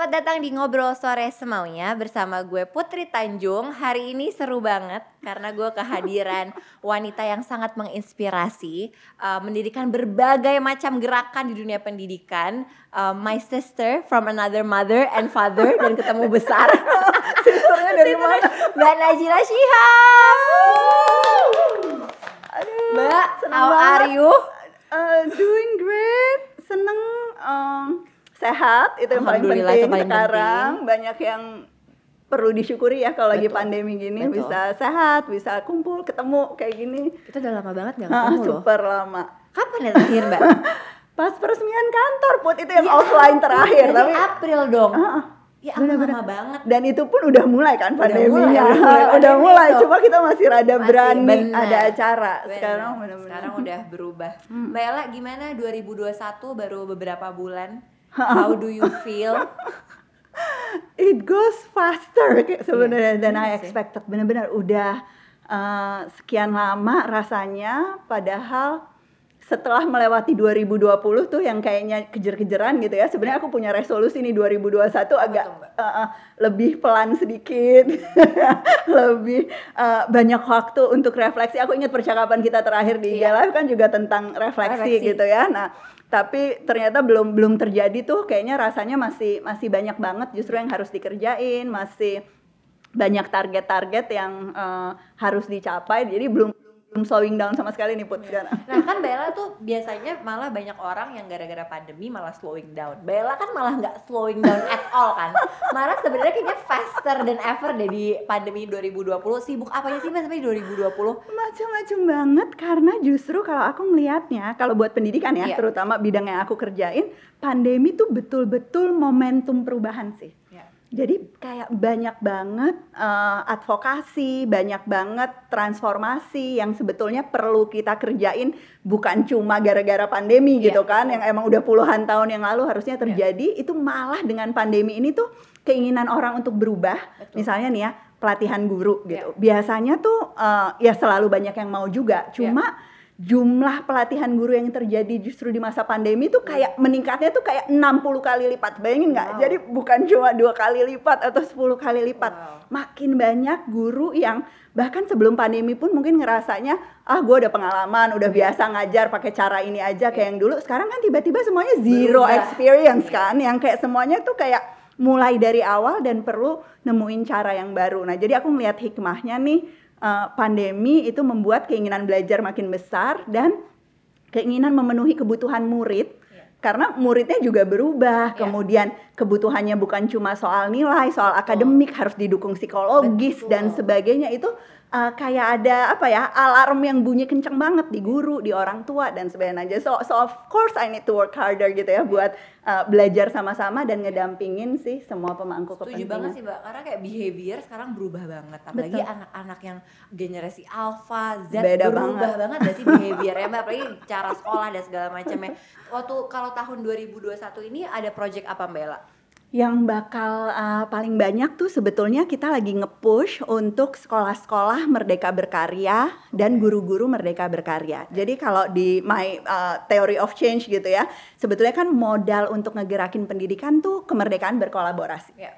Selamat datang di Ngobrol Sore Semaunya bersama gue Putri Tanjung. Hari ini seru banget karena gue kehadiran wanita yang sangat menginspirasi uh, Mendirikan berbagai macam gerakan di dunia pendidikan. Uh, My sister from another mother and father dan ketemu besar. Sisternya dari mana? Mbak Najila Shihab. Mbak, how are you? Uh, doing great, seneng, um, sehat itu yang paling penting itu paling sekarang. Banyak yang perlu disyukuri ya kalau lagi pandemi gini Betul. bisa sehat, bisa kumpul, ketemu kayak gini. Kita udah lama banget gak Ah, ketemu loh super lama. Kapan ya terakhir Mbak? Pas peresmian kantor put itu yang Ya offline terakhir dari tapi April dong Ah, ah. Ya ampun, Bener-bener. lama banget dan itu pun udah mulai kan Udah pandeminya. mulai, udah mulai udah mulai. Cuma kita masih rada Masih, berani bener. ada acara. Bener. Sekarang benar-benar. Sekarang udah berubah. Hmm. Mbak Ella gimana 2021 baru beberapa bulan? How do you feel? it goes faster kayak sebenarnya Iya, than iya I sih. expected. Benar-benar udah uh, sekian lama rasanya padahal setelah melewati 2020 tuh yang kayaknya kejer-kejeran gitu ya. Sebenarnya aku punya resolusi nih 2021 agak Mbak? uh, uh, lebih pelan sedikit. lebih uh, banyak waktu untuk refleksi. Aku ingat percakapan kita terakhir di IG Iya. Live kan juga tentang refleksi, Refleksi. gitu ya. Nah, tapi ternyata belum belum terjadi tuh kayaknya rasanya masih masih banyak banget justru yang harus dikerjain, masih banyak target-target yang uh, harus dicapai. Jadi belum belum slowing down sama sekali nih Put sekarang. Nah kan Bella tuh biasanya malah banyak orang yang gara-gara pandemi malah slowing down. Bella kan malah nggak slowing down at all kan. Malah sebenarnya kayaknya faster than ever deh di pandemi 2020. Sibuk apanya sih Mbak sampai 2020? Macam-macam banget karena justru kalau aku melihatnya kalau buat pendidikan ya, Iya. terutama bidang yang aku kerjain, pandemi tuh betul-betul momentum perubahan sih. Jadi kayak banyak banget eh, advokasi, banyak banget transformasi yang sebetulnya perlu kita kerjain bukan cuma gara-gara pandemi Iya, gitu kan, yang emang udah puluhan tahun yang lalu harusnya terjadi, itu malah dengan pandemi ini tuh keinginan orang untuk berubah. Betul. Misalnya nih ya, pelatihan guru Iya. gitu. Biasanya tuh eh, ya selalu banyak yang mau juga, Iya. cuma jumlah pelatihan guru yang terjadi justru di masa pandemi tuh kayak meningkatnya tuh kayak 60 kali lipat. Bayangin nggak? Wow. Jadi bukan cuma dua kali lipat atau 10 kali lipat. Wow. Makin banyak guru yang bahkan sebelum pandemi pun mungkin ngerasanya ah gue udah pengalaman, udah biasa ngajar pakai cara ini aja kayak yang dulu. Sekarang kan tiba-tiba semuanya zero Berubah. experience kan, yang kayak semuanya tuh kayak mulai dari awal dan perlu nemuin cara yang baru. Nah, jadi aku ngelihat hikmahnya nih eh, pandemi itu membuat keinginan belajar makin besar dan keinginan memenuhi kebutuhan murid Iya. karena muridnya juga berubah. Iya. Kemudian kebutuhannya bukan cuma soal nilai, soal akademik, harus didukung psikologis Betul. dan sebagainya itu uh, kayak ada apa ya alarm yang bunyi kenceng banget di guru, di orang tua dan sebagainya. So, so of course I need to work harder gitu ya buat uh, belajar sama-sama dan ngedampingin sih semua pemangku Setuju kepentingan. banget sih mbak, karena kayak behavior sekarang berubah banget Apalagi anak-anak yang generasi alpha, Z Beda berubah banget. banget gak sih behaviornya mbak Apalagi cara sekolah dan segala macamnya Waktu kalau tahun 2021 ini ada project apa mbak Ella? Yang bakal uh, paling banyak tuh sebetulnya kita lagi nge-push untuk sekolah-sekolah merdeka berkarya dan guru-guru merdeka berkarya. Jadi kalau di my uh, theory of change gitu ya, sebetulnya kan modal untuk ngegerakin pendidikan tuh kemerdekaan berkolaborasi. Ya.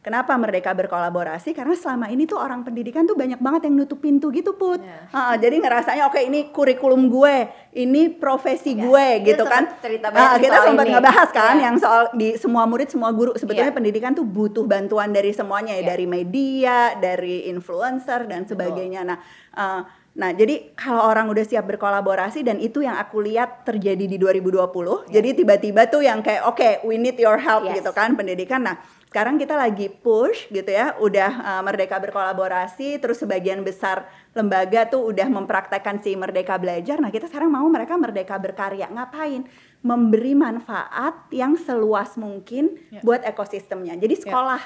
Kenapa merdeka berkolaborasi? Karena selama ini tuh orang pendidikan tuh banyak banget yang nutup pintu gitu put. Ya. Ah, jadi ngerasanya oke ini kurikulum gue, ini profesi Ya, gue kita gitu kan. cerita banyak kita sempat ini. ngebahas kan Ya. yang soal di semua murid semua guru sebetulnya Iya. pendidikan tuh butuh bantuan dari semuanya ya Iya. dari media dari influencer dan Betul. sebagainya nah eh, nah jadi kalau orang udah siap berkolaborasi dan itu yang aku lihat terjadi di 2020 jadi tiba-tiba tuh yang kayak oke we need your help Iya. Yes. gitu kan pendidikan nah sekarang kita lagi push gitu ya udah eh, merdeka berkolaborasi terus sebagian besar lembaga tuh udah mempraktekkan si merdeka belajar. Nah kita sekarang mau mereka merdeka berkarya. Ngapain? Memberi manfaat yang seluas mungkin Ya. buat ekosistemnya. Jadi sekolah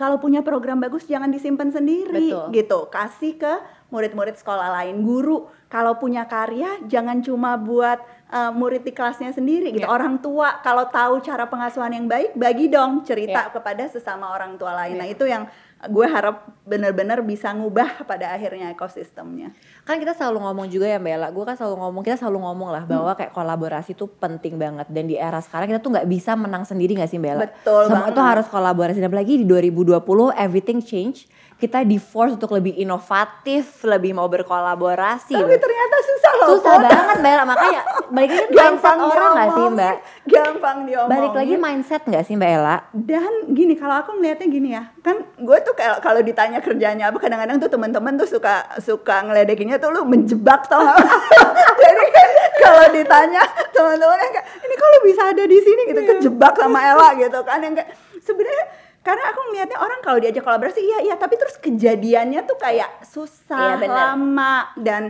kalau punya program bagus jangan disimpan sendiri Betul. gitu. Kasih ke murid-murid sekolah lain. Guru kalau punya karya jangan cuma buat uh, murid di kelasnya sendiri gitu. Iya. Orang tua kalau tahu cara pengasuhan yang baik, bagi dong cerita Iya. kepada sesama orang tua lain. Iya. Nah, itu yang gue harap benar-benar bisa ngubah pada akhirnya ekosistemnya. kan kita selalu ngomong juga ya Mbak Ella, gue kan selalu ngomong, kita selalu ngomong lah Hmm. bahwa kayak kolaborasi tuh penting banget dan di era sekarang kita tuh nggak bisa menang sendiri nggak sih Mbak Ella? Betul Semua banget. tuh harus kolaborasi dan apalagi di 2020 everything change, kita di force untuk lebih inovatif, lebih mau berkolaborasi. Tapi loh. ternyata susah loh. Susah Put. banget Mbak makanya balik lagi mindset orang nggak sih Mbak? Gampang diomongin. Balik lagi mindset nggak sih Mbak Ella? Dan gini, kalau aku ngelihatnya gini ya, kan gue tuh kalau kalau ditanya kerjanya apa, kadang-kadang tuh teman-teman tuh suka suka ngeledekinnya tuh lu menjebak tau? Jadi kan kalau ditanya teman-teman yang kayak ini lu bisa ada di sini gitu, kejebak sama Ella gitu kan yang kayak sebenarnya karena aku ngelihatnya orang kalau diajak kolaborasi iya iya, tapi terus kejadiannya tuh kayak susah, Iya, bener. lama dan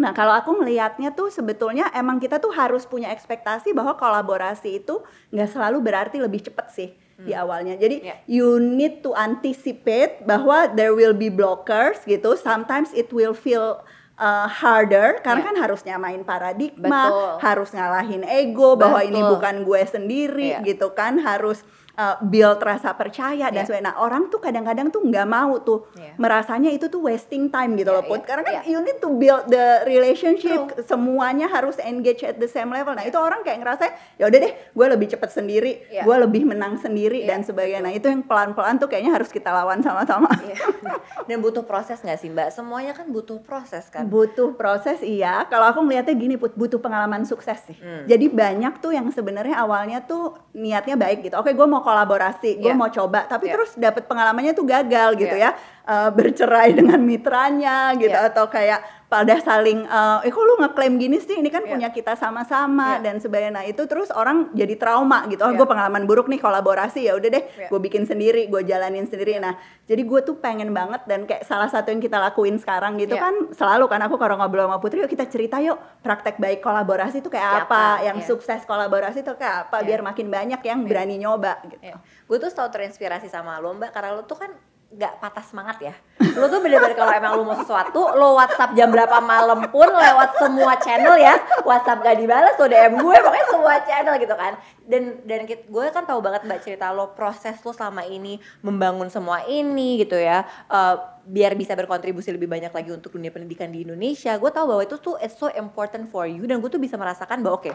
Nah, kalau aku melihatnya tuh sebetulnya emang kita tuh harus punya ekspektasi bahwa kolaborasi itu nggak selalu berarti lebih cepat sih di awalnya. Jadi Iya. you need to anticipate bahwa there will be blockers gitu. Sometimes it will feel uh, harder karena Iya. kan harus nyamain paradigma, Betul. harus ngalahin ego bahwa ini Betul. bukan gue sendiri Iya. gitu kan, harus uh, build rasa percaya dan Iya. sebagainya. Nah, orang tuh kadang-kadang tuh nggak mau tuh Iya. merasanya itu tuh wasting time gitu Iya, loh, Put. iya, Karena kan iya. you need to build the relationship, semuanya harus engage at the same level. Nah, itu orang kayak ngerasa ya udah deh, gue lebih cepat sendiri, Iya. gue lebih menang sendiri Iya, dan sebagainya. Nah, itu yang pelan-pelan tuh kayaknya harus kita lawan sama-sama. Iya. Dan butuh proses nggak sih Mbak? Semuanya kan butuh proses kan? Butuh proses iya. Kalau aku ngeliatnya gini, Put, butuh pengalaman sukses sih. Hmm. Jadi banyak tuh yang sebenarnya awalnya tuh niatnya baik gitu. Oke, gue mau kolaborasi, gue Iya. mau coba, tapi Iya. terus dapet pengalamannya tuh gagal gitu Iya. ya. Eh, bercerai dengan mitranya gitu Iya. atau kayak pada saling eh eh, kok lu ngeklaim gini sih ini kan Iya. punya kita sama-sama Iya. dan sebagainya nah itu terus orang jadi trauma gitu oh Iya. gue pengalaman buruk nih kolaborasi ya udah deh Iya. gue bikin sendiri gue jalanin sendiri nah jadi gue tuh pengen banget dan kayak salah satu yang kita lakuin sekarang gitu Iya. kan selalu kan aku kalau ngobrol sama Putri yuk kita cerita yuk praktek baik kolaborasi itu Kayak apa, yang iya. sukses kolaborasi itu kayak apa Iya. biar makin banyak yang berani nyoba gitu Iya. Gue tuh selalu terinspirasi sama lo mbak karena lo tuh kan nggak patah semangat ya. Lo tuh bener-bener kalau emang lo mau sesuatu, lo WhatsApp jam berapa malam pun lewat semua channel ya. WhatsApp gak dibalas, lo DM gue pokoknya semua channel gitu kan. Dan dan gue kan tahu banget mbak cerita lo proses lo selama ini membangun semua ini gitu ya. Eh, biar bisa berkontribusi lebih banyak lagi untuk dunia pendidikan di Indonesia. Gue tahu bahwa itu tuh it's so important for you dan gue tuh bisa merasakan bahwa oke,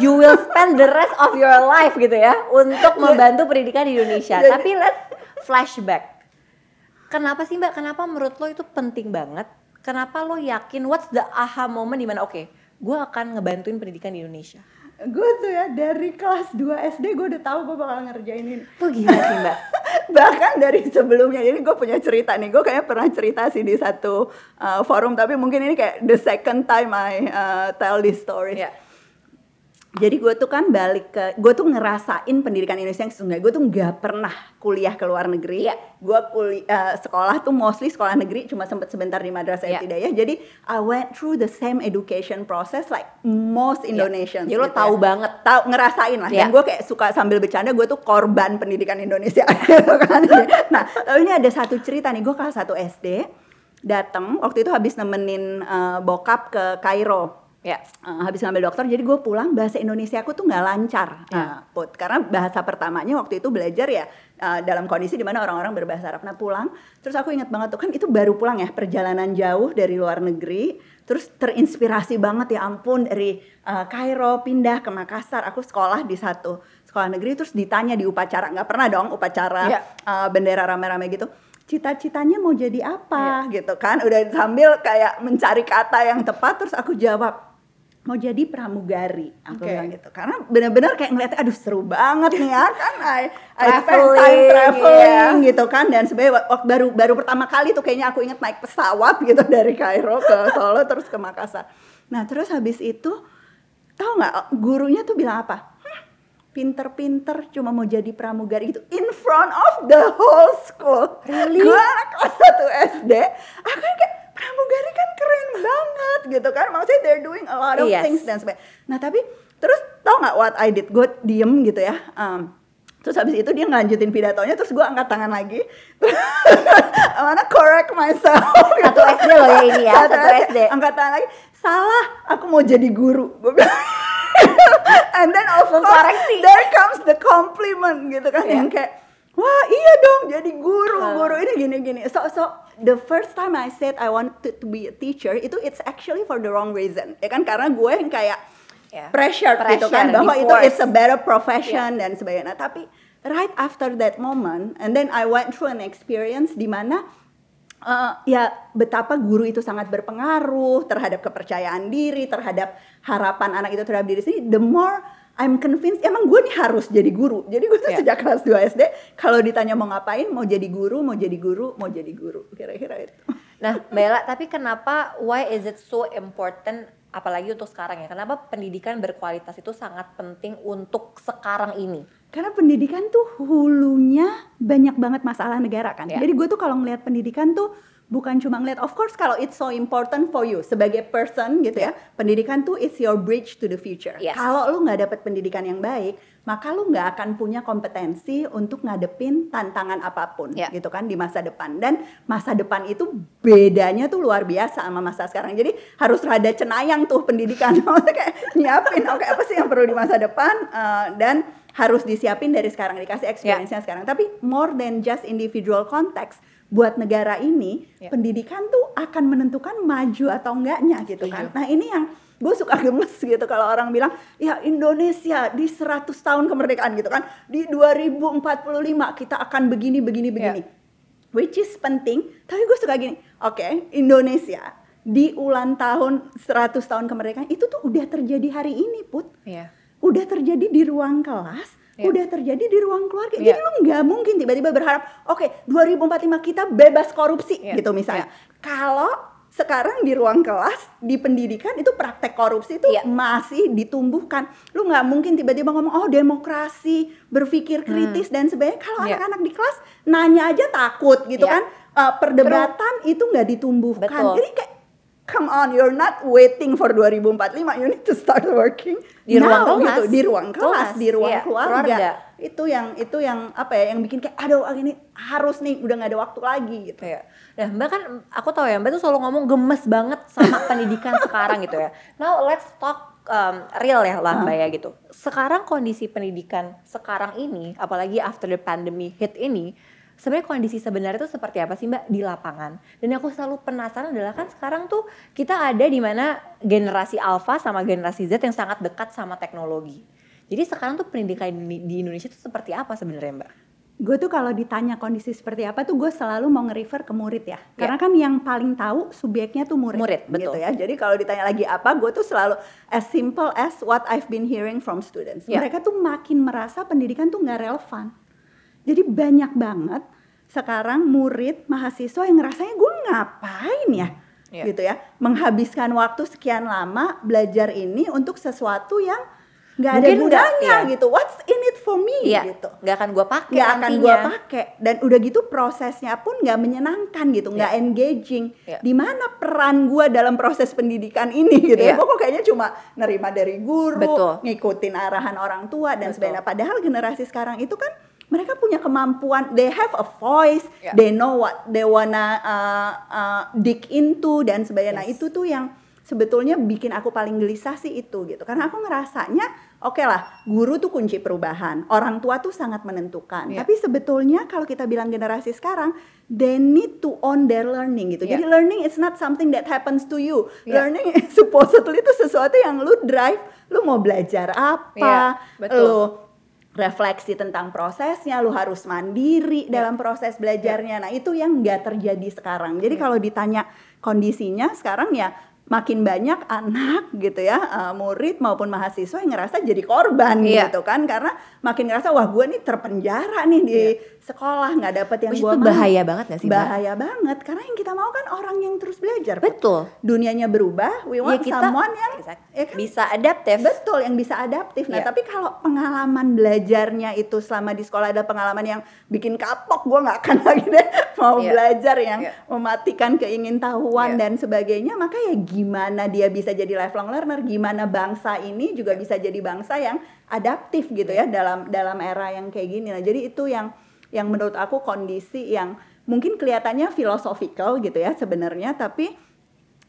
you will spend the rest of your life gitu ya untuk membantu pendidikan di Indonesia. Jadi- Tapi let's flashback. Kenapa sih Mbak? Kenapa menurut lo itu penting banget? Kenapa lo yakin what's the aha moment di mana oke, gue akan ngebantuin pendidikan di Indonesia? gue tuh ya dari kelas 2 SD gue udah tahu gue bakal ngerjain ini Tuh gila sih Mbak. bahkan dari sebelumnya jadi gue punya cerita nih gue kayaknya pernah cerita sih di satu uh, forum tapi mungkin ini kayak the second time I uh, tell this story Iya. Jadi gue tuh kan balik ke gue tuh ngerasain pendidikan Indonesia yang sesungguhnya gue tuh nggak pernah kuliah ke luar negeri Iya. gue kuliah sekolah tuh mostly sekolah negeri cuma sempet sebentar di madrasah Iya. ibtidaiyah jadi I went through the same education process like most Indonesians Jadi lo gitu tahu ya. banget. tahu ngerasain lah Iya. dan gue kayak suka sambil bercanda gue tuh korban pendidikan Indonesia gitu kan nah tapi ini ada satu cerita nih gue kelas 1 SD datang waktu itu habis nemenin eh, bokap ke Kairo Ya. Eh, habis ngambil dokter jadi gue pulang bahasa Indonesia aku tuh nggak lancar Ya. eh, Put. karena bahasa pertamanya waktu itu belajar ya eh, dalam kondisi di mana orang-orang berbahasa Arab nah pulang terus aku ingat banget tuh kan itu baru pulang ya perjalanan jauh dari luar negeri terus terinspirasi banget ya ampun dari eh, Kairo pindah ke Makassar aku sekolah di satu sekolah negeri terus ditanya di upacara nggak pernah dong upacara Ya. eh, bendera rame-rame gitu cita-citanya mau jadi apa gitu kan udah sambil kayak mencari kata yang tepat terus aku jawab mau jadi pramugari. Aku Oke. bilang gitu. Karena benar-benar kayak ngeliatnya aduh seru banget nih ya kan. I, I spend Traveling, time traveling iya. gitu kan. Dan sebenarnya wak- wak- baru baru pertama kali tuh kayaknya aku inget naik pesawat gitu dari Kairo ke Solo terus ke Makassar. Nah terus habis itu tahu nggak gurunya tuh bilang apa? "Hah, pinter-pinter cuma mau jadi pramugari gitu. In front of the whole school. Really? gue anak kelas 1 SD aku kayak pramugari kan keren banget gitu kan. Maksudnya they're doing a lot of Yes. things dan sebagainya. Nah tapi terus tau nggak what I did? Gue diem gitu ya um, terus habis itu dia ngelanjutin pidatonya terus gue angkat tangan lagi. I wanna correct myself. Satu SD loh ya ini ya, satu SD. angkat tangan lagi. Salah aku mau jadi guru. Gue bilang. And then of course there comes the compliment gitu kan. Iya. yang kayak wah iya dong jadi guru Uh. guru ini gini gini. So so the first time I said I want to, to be a teacher itu it's actually for the wrong reason ya kan karena gue yang kayak Ya. pressure, gitu kan bahwa itu it's a better profession dan sebagainya. Nah, tapi right after that moment, and then I went through an experience di mana uh, ya betapa guru itu sangat berpengaruh terhadap kepercayaan diri, terhadap harapan anak itu terhadap diri sendiri. The more I'm convinced, emang gue nih harus jadi guru. Jadi gue tuh Ya. sejak kelas 2 SD, kalau ditanya mau ngapain, mau jadi guru, mau jadi guru, mau jadi guru. Kira-kira itu. Nah, Bella, tapi kenapa why is it so important apalagi untuk sekarang ya? Kenapa pendidikan berkualitas itu sangat penting untuk sekarang ini? Karena pendidikan tuh hulunya banyak banget masalah negara kan. Ya. Jadi gue tuh kalau ngelihat pendidikan tuh bukan cuma ngeliat, of course kalau it's so important for you sebagai person gitu ya, pendidikan tuh is your bridge to the future. Yes. Kalau lu nggak dapet pendidikan yang baik, maka lu nggak akan punya kompetensi untuk ngadepin tantangan apa pun Ya. gitu kan di masa depan. Dan masa depan itu bedanya tuh luar biasa sama masa sekarang. Jadi harus rada cenayang tuh pendidikan. Maksudnya kayak nyiapin, oke apa sih yang perlu di masa depan eh, dan harus disiapin dari sekarang dikasih experience-nya sekarang. Tapi more than just individual context buat negara ini Ya. pendidikan tuh akan menentukan maju atau enggaknya gitu kan. Nah, ini yang gue suka gemes gitu kalau orang bilang ya Indonesia di 100 tahun kemerdekaan gitu kan di 2045 kita akan begini begini begini which is penting tapi gue suka gini oke Indonesia di ulang tahun 100 tahun kemerdekaan itu tuh udah terjadi hari ini put Iya. udah terjadi di ruang kelas, Iya. udah terjadi di ruang keluarga. Iya. Jadi lu nggak mungkin tiba-tiba berharap, oke 2045 kita bebas korupsi Iya. gitu misalnya. Kalau sekarang di ruang kelas di pendidikan itu praktek korupsi itu Iya. masih ditumbuhkan. Lu nggak mungkin tiba-tiba ngomong oh demokrasi, berpikir kritis dan sebagainya. Kalau Hmm. Iya. anak-anak di kelas nanya aja takut gitu Iya. kan. Eh, perdebatan itu nggak ditumbuhkan. Betul. Jadi kayak come on, you're not waiting for 2045. You need to start working Di ruang now, kelas. gitu. di ruang kelas, Kelas, di ruang iya, keluarga. keluarga. Itu yang itu yang apa ya? Yang bikin kayak aduh ini harus nih udah nggak ada waktu lagi gitu. Iya. Nah, Mbak kan aku tahu ya, Mbak tuh selalu ngomong gemes banget sama pendidikan sekarang gitu ya. Now let's talk um, real ya lah Mbak ya gitu. Sekarang kondisi pendidikan sekarang ini, apalagi after the pandemic hit ini, sebenarnya kondisi sebenarnya itu seperti apa sih Mbak di lapangan? Dan yang aku selalu penasaran adalah kan sekarang tuh kita ada di mana generasi alpha sama generasi Z yang sangat dekat sama teknologi. Jadi sekarang tuh pendidikan di Indonesia itu seperti apa sebenarnya Mbak? Gue tuh kalau ditanya kondisi seperti apa tuh gue selalu mau nge-refer ke murid ya. Karena kan yang paling tahu subjeknya tuh murid. Murid, gitu betul. ya. Jadi kalau ditanya lagi apa, gue tuh selalu as simple as what I've been hearing from students. Ya. Mereka tuh makin merasa pendidikan tuh nggak relevan. Jadi banyak banget sekarang murid mahasiswa yang ngerasanya gue ngapain ya? Ya. gitu ya menghabiskan waktu sekian lama belajar ini untuk sesuatu yang nggak ada gunanya iya. gitu what's in it for me Iya, gitu nggak akan gue pakai nggak akan gue pakai dan udah gitu prosesnya pun nggak menyenangkan gitu nggak Iya. engaging Iya. di mana peran gue dalam proses pendidikan ini gitu Iya. ya gue kok kayaknya cuma nerima dari guru Betul. ngikutin arahan orang tua dan Betul. sebagainya padahal generasi sekarang itu kan mereka punya kemampuan they have a voice Iya. they know what they wanna uh, uh, dig into dan sebagainya nah Yes. itu tuh yang sebetulnya bikin aku paling gelisah sih itu gitu karena aku ngerasanya oke lah guru tuh kunci perubahan orang tua tuh sangat menentukan Iya. tapi sebetulnya kalau kita bilang generasi sekarang they need to own their learning gitu Iya. jadi learning is not something that happens to you Iya. learning is supposedly itu sesuatu yang lu drive lu mau belajar apa Iya, betul. lu refleksi tentang prosesnya, lu harus mandiri Iya. dalam proses belajarnya. Nah, itu yang nggak terjadi sekarang. Jadi Iya. kalau ditanya kondisinya sekarang ya makin banyak anak gitu ya, eh, murid maupun mahasiswa yang ngerasa jadi korban Iya. gitu kan karena makin ngerasa wah gue nih terpenjara nih di sekolah nggak dapet yang gue mau. bahaya banget gak sih Mbak? Bahaya banget karena yang kita mau kan orang yang terus belajar. Betul. Dunianya berubah, we Ya want kita someone yang Exact- ya kan? bisa adaptif. Betul, yang bisa adaptif. Nah, Iya. tapi kalau pengalaman belajarnya itu selama di sekolah ada pengalaman yang bikin kapok, gue nggak akan lagi deh mau Iya. belajar yang Iya. mematikan keingintahuan Iya. dan sebagainya. Maka ya gimana dia bisa jadi lifelong learner, gimana bangsa ini juga bisa jadi bangsa yang adaptif gitu ya dalam dalam era yang kayak gini. Nah, jadi itu yang yang menurut aku kondisi yang mungkin kelihatannya philosophical gitu ya sebenarnya, tapi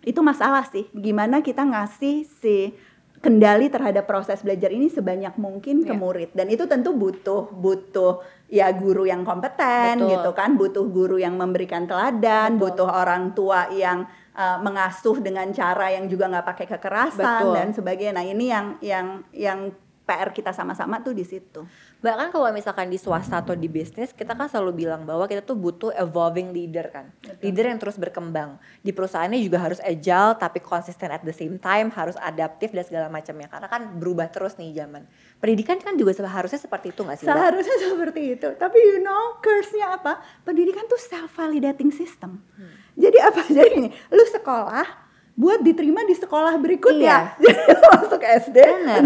itu masalah sih gimana kita ngasih si kendali terhadap proses belajar ini sebanyak mungkin ke Iya. murid dan itu tentu butuh butuh ya guru yang kompeten Betul. gitu kan butuh guru yang memberikan teladan Betul. butuh orang tua yang uh, mengasuh dengan cara yang juga nggak pakai kekerasan Betul. dan sebagainya nah ini yang yang yang PR kita sama-sama tuh di situ Bahkan kalau misalkan di swasta atau di bisnis, kita kan selalu bilang bahwa kita tuh butuh evolving leader kan. Leader yang terus berkembang. Di perusahaannya juga harus agile tapi konsisten at the same time, harus adaptif dan segala macamnya. Karena kan berubah terus nih zaman. Pendidikan kan juga seharusnya seperti itu gak sih? Mbak? Seharusnya seperti itu. Tapi you know curse-nya apa? Pendidikan tuh self-validating system. Hmm. Jadi apa? Jadi ini, lu sekolah buat diterima di sekolah berikutnya. Jadi lu masuk SD,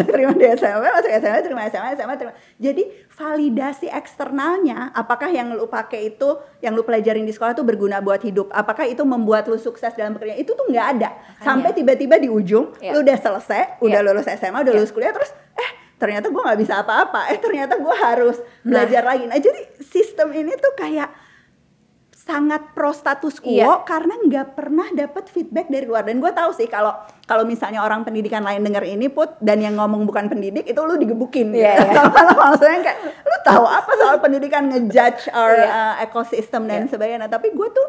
diterima di SMP, masuk SMP, terima SMA, SMA, terima. Jadi validasi eksternalnya, apakah yang lu pakai itu, yang lu pelajarin di sekolah tuh berguna buat hidup? Apakah itu membuat lu sukses dalam pekerjaan? Itu tuh nggak ada. Sampai tiba-tiba di ujung, Iya. lu udah selesai, udah Iya. lulus SMA, udah Iya. lulus kuliah, terus eh ternyata gue nggak bisa apa-apa eh ternyata gue harus Nah. belajar lagi nah jadi sistem ini tuh kayak sangat pro status quo Iya. karena nggak pernah dapat feedback dari luar dan gue tahu sih kalau kalau misalnya orang pendidikan lain denger ini put dan yang ngomong bukan pendidik itu lu digebukin Iya, gitu. iya. Kalau maksudnya kayak lu tahu apa soal pendidikan ngejudge our Iya. uh, ecosystem dan Iya. sebagainya Nah, tapi gue tuh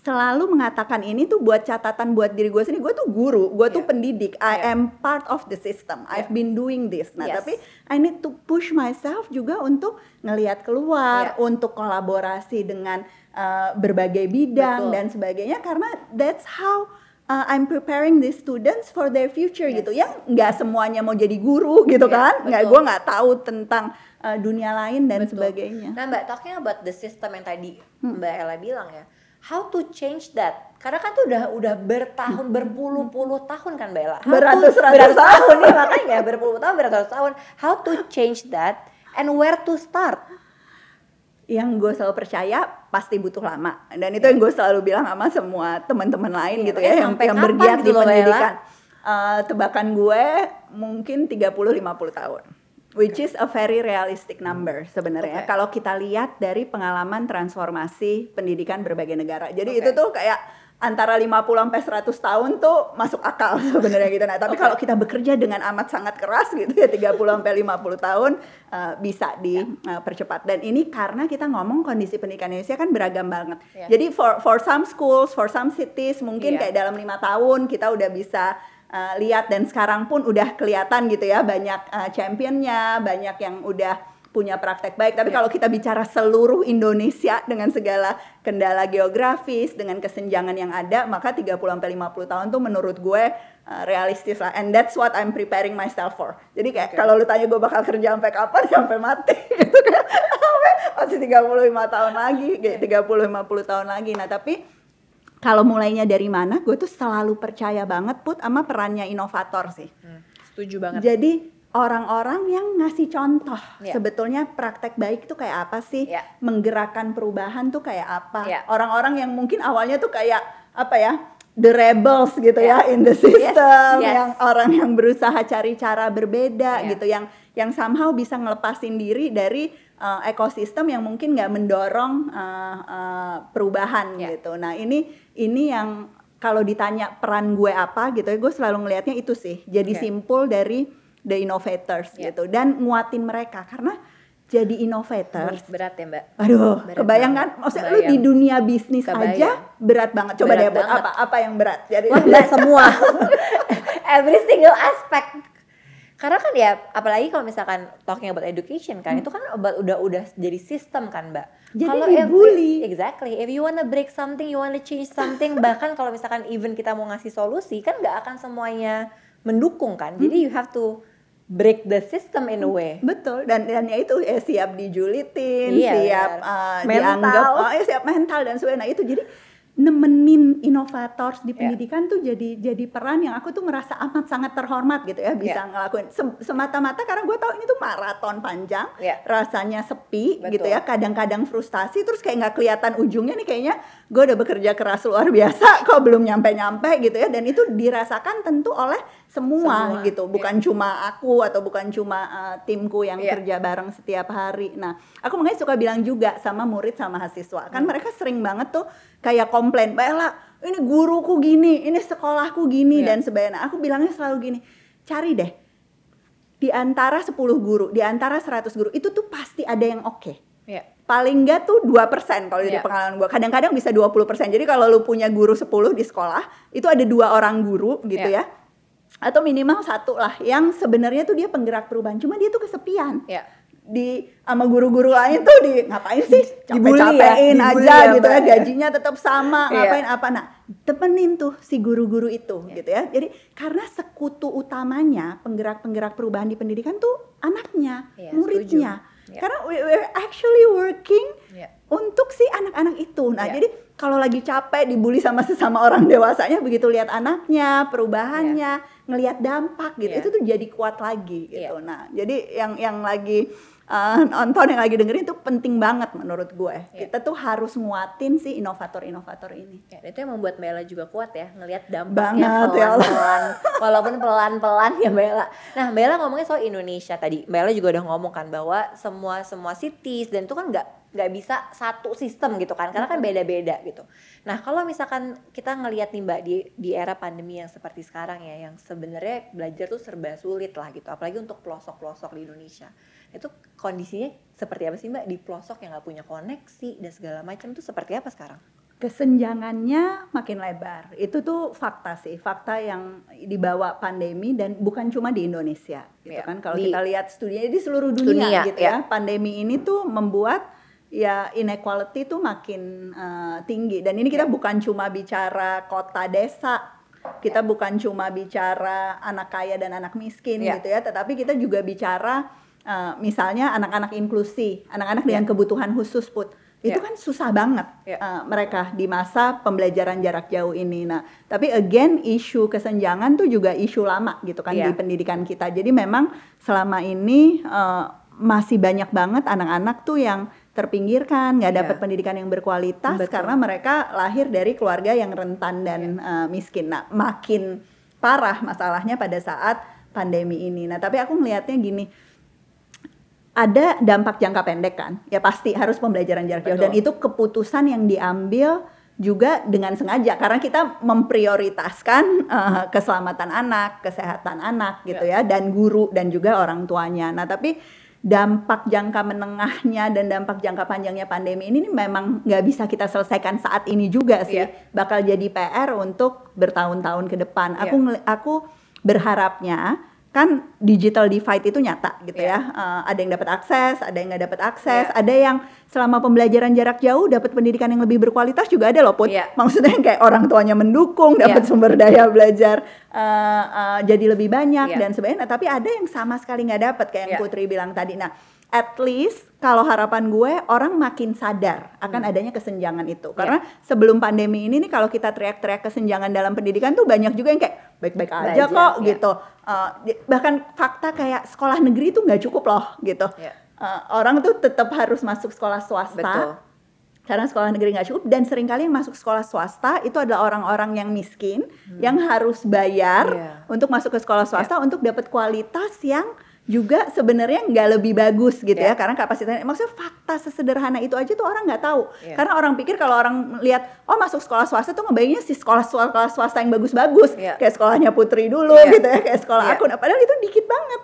selalu mengatakan ini tuh buat catatan buat diri gue sendiri gue tuh guru gue tuh Iya. pendidik I Iya. am part of the system I've Iya. been doing this nah Yes. tapi I need to push myself juga untuk ngelihat keluar Iya. untuk kolaborasi dengan uh, berbagai bidang Betul. dan sebagainya karena that's how uh, I'm preparing the students for their future Yes. gitu yang nggak semuanya mau jadi guru gitu Iya, kan nggak gue nggak tahu tentang uh, dunia lain dan Betul. sebagainya Nah Mbak, talking about the system yang tadi Hmm. Mbak Ella bilang ya, how to change that? Karena kan tuh udah udah bertahun berpuluh-puluh tahun kan Mbak Ella. How Beratus-ratus beratus tahun nih makanya berpuluh tahun beratus tahun. How to change that and where to start? Yang gue selalu percaya pasti butuh lama. Dan itu yang gue selalu bilang sama semua teman-teman lain Iya, gitu makanya ya yang, yang bergiat gitu di Ella? pendidikan. Eh, tebakan gue mungkin 30-50 tahun which is a very realistic number sebenarnya. Oke. kalau kita lihat dari pengalaman transformasi pendidikan berbagai negara. Jadi Oke. itu tuh kayak antara 50 sampai 100 tahun tuh masuk akal sebenarnya gitu. Nah, tapi Oke. kalau kita bekerja dengan amat sangat keras gitu ya 30 sampai 50 tahun eh, bisa dipercepat. Dan ini karena kita ngomong kondisi pendidikan Indonesia kan beragam banget. Ya. Jadi for for some schools, for some cities mungkin Iya. kayak dalam lima tahun kita udah bisa eh, lihat dan sekarang pun udah kelihatan gitu ya banyak eh, championnya, banyak yang udah punya praktek baik. Tapi Iya. kalau kita bicara seluruh Indonesia dengan segala kendala geografis, dengan kesenjangan yang ada, maka 30 sampai 50 tahun tuh menurut gue uh, realistis lah. And that's what I'm preparing myself for. Jadi kayak Oke. kalau lu tanya gue bakal kerja sampai kapan, sampai mati gitu kan. Masih 35 tahun lagi, kayak 30 50 tahun lagi. Nah, tapi kalau mulainya dari mana, gue tuh selalu percaya banget put sama perannya inovator sih. Hmm, setuju banget. Jadi orang-orang yang ngasih contoh Iya. sebetulnya praktek baik itu kayak apa sih? Iya. Menggerakkan perubahan tuh kayak apa? Iya. Orang-orang yang mungkin awalnya tuh kayak apa ya? The rebels gitu Iya. ya in the system, yes. yang orang yang berusaha cari cara berbeda Iya. gitu, yang yang somehow bisa ngelepasin diri dari uh, ekosistem yang mungkin nggak mendorong uh, uh, perubahan Iya. gitu. Nah ini ini yang kalau ditanya peran gue apa gitu, gue selalu ngelihatnya itu sih. Jadi Oke. simpul dari the innovators Iya. gitu dan nguatin mereka karena jadi innovators. Berat ya Mbak. Aduh, Berat kebayang kan? Maksudnya lu di Kebayang. dunia bisnis Kebayang. aja berat banget. Coba Berat deh buat banget. apa apa yang berat. Jadi Wah Mbak semua. Every single aspect. Karena kan ya, apalagi kalau misalkan talking about education kan, itu kan udah udah jadi sistem kan Mbak. Jadi Kalau dibully. every- exactly. If you wanna break something, you wanna change something, bahkan kalau misalkan even kita mau ngasih solusi kan nggak akan semuanya mendukung kan. Jadi you have to break the system in a way. Betul dan dan ya itu ya siap dijulitin, Iya, siap benar. uh, Mental. dianggap oh ya siap mental dan sebagainya. Nah, itu jadi nemenin inovator di Iya. pendidikan tuh jadi jadi peran yang aku tuh merasa amat sangat terhormat gitu ya bisa Iya. ngelakuin Sem- semata-mata karena gue tahu ini tuh maraton panjang Iya. rasanya sepi Betul. gitu ya kadang-kadang frustasi terus kayak nggak kelihatan ujungnya nih kayaknya gue udah bekerja keras luar biasa kok belum nyampe-nyampe gitu ya dan itu dirasakan tentu oleh semua, Semua, gitu bukan cuma aku atau bukan cuma uh, timku yang Iya. kerja bareng setiap hari nah aku makanya suka bilang juga sama murid sama mahasiswa kan Hmm. mereka sering banget tuh kayak komplain Ella ini guruku gini ini sekolahku gini Iya. dan sebagainya Nah, aku bilangnya selalu gini cari deh di antara 10 guru, di antara 100 guru itu tuh pasti ada yang oke. Iya. Paling enggak tuh 2% kalau dari Iya. pengalaman gue. Kadang-kadang bisa 20%. Jadi kalau lu punya guru 10 di sekolah, itu ada dua orang guru gitu Iya. ya. Atau minimal satu lah yang sebenarnya tuh dia penggerak perubahan. Cuma dia tuh kesepian. Iya. di sama guru-guru lain tuh di ngapain sih? Dibully ya, capek-capein dibully aja ya, gitu ya. Gajinya tetap sama Iya. ngapain apa. Nah temenin tuh si guru-guru itu Iya. gitu ya. Jadi karena sekutu utamanya penggerak-penggerak perubahan di pendidikan tuh anaknya Iya, muridnya. Setuju. Karena we we're actually working untuk si anak-anak itu. Nah jadi kalau lagi capek dibully sama sesama orang dewasanya begitu lihat anaknya perubahannya ngelihat dampak gitu Iya. itu tuh jadi kuat lagi gitu Iya. nah jadi yang yang lagi uh, nonton yang lagi dengerin itu penting banget menurut gue Iya. kita tuh harus nguatin si inovator-inovator ini Ya, itu yang membuat Bella juga kuat ya ngelihat dampaknya ya pelan-pelan walaupun pelan-pelan ya Bella. Nah Bella ngomongnya soal Indonesia tadi, Bella juga udah ngomong kan bahwa semua semua cities dan itu kan nggak nggak bisa satu sistem gitu kan karena kan beda-beda gitu. Nah kalau misalkan kita ngelihat nih Mbak di di era pandemi yang seperti sekarang ya yang sebenarnya belajar tuh serba sulit lah gitu apalagi untuk pelosok-pelosok di Indonesia. Itu kondisinya seperti apa sih Mbak? Di pelosok yang nggak punya koneksi dan segala macam tuh seperti apa sekarang? kesenjangannya makin lebar. Itu tuh fakta sih fakta yang dibawa pandemi dan bukan cuma di Indonesia gitu Iya, kan? Kalau di- kita lihat studinya di seluruh Dunia, dunia, gitu ya. ya pandemi ini tuh membuat ya inequality tuh makin eh, tinggi. Dan ini kita Ya. bukan cuma bicara kota desa. Kita bukan cuma bicara anak kaya dan anak miskin Ya. gitu ya. Tetapi kita juga bicara eh, misalnya anak-anak inklusi anak-anak dengan Ya. kebutuhan khusus put itu Ya. kan susah banget Ya. uh, mereka di masa pembelajaran jarak jauh ini. Nah, tapi again isu kesenjangan tuh juga isu lama gitu kan Iya. di pendidikan kita. Jadi memang selama ini uh, masih banyak banget anak-anak tuh yang terpinggirkan, nggak dapat Iya. pendidikan yang berkualitas Betul. karena mereka lahir dari keluarga yang rentan dan uh, miskin. Nah, makin parah masalahnya pada saat pandemi ini. Nah, tapi aku ngelihatnya gini, ada dampak jangka pendek kan? Ya pasti harus pembelajaran jarak jauh. Dan itu keputusan yang diambil juga dengan sengaja karena kita memprioritaskan eh, keselamatan anak kesehatan anak gitu ya. dan guru dan juga orang tuanya. Nah tapi dampak jangka menengahnya dan dampak jangka panjangnya pandemi ini nih memang nggak bisa kita selesaikan saat ini juga sih. Iya. bakal jadi PR untuk bertahun-tahun ke depan. Aku ngeli- aku berharapnya kan digital divide itu nyata gitu Iya. ya. Eh, ada yang dapat akses, ada yang nggak dapat akses, Iya. ada yang selama pembelajaran jarak jauh dapat pendidikan yang lebih berkualitas juga ada loh put. Iya. Maksudnya yang kayak orang tuanya mendukung, dapat Iya. sumber daya belajar eh, eh, jadi lebih banyak Iya. dan sebagainya. Nah, tapi ada yang sama sekali nggak dapat kayak yang Iya. Putri bilang tadi. Nah, at least kalau harapan gue orang makin sadar akan Hmm. adanya kesenjangan Iya. itu. Karena sebelum pandemi ini nih kalau kita teriak-teriak kesenjangan dalam pendidikan tuh banyak juga yang kayak baik-baik aja Belajar, kok iya. gitu. Uh, di- bahkan fakta kayak sekolah negeri itu nggak cukup loh gitu. Iya. Uh, orang tuh tetap harus masuk sekolah swasta Betul. karena sekolah negeri nggak cukup dan sering kali yang masuk sekolah swasta itu adalah orang-orang yang miskin yang harus bayar Hmm. Iya. untuk masuk ke sekolah swasta untuk dapat kualitas yang juga sebenarnya nggak lebih bagus gitu Iya. ya karena kapasitasnya maksudnya fakta sesederhana itu aja tuh orang nggak tahu Iya. karena orang pikir kalau orang lihat oh masuk sekolah swasta tuh ngebayanginnya si sekolah sekolah swasta yang bagus-bagus Iya. kayak sekolahnya Putri dulu Iya. gitu ya kayak sekolah Iya. aku nah padahal itu dikit banget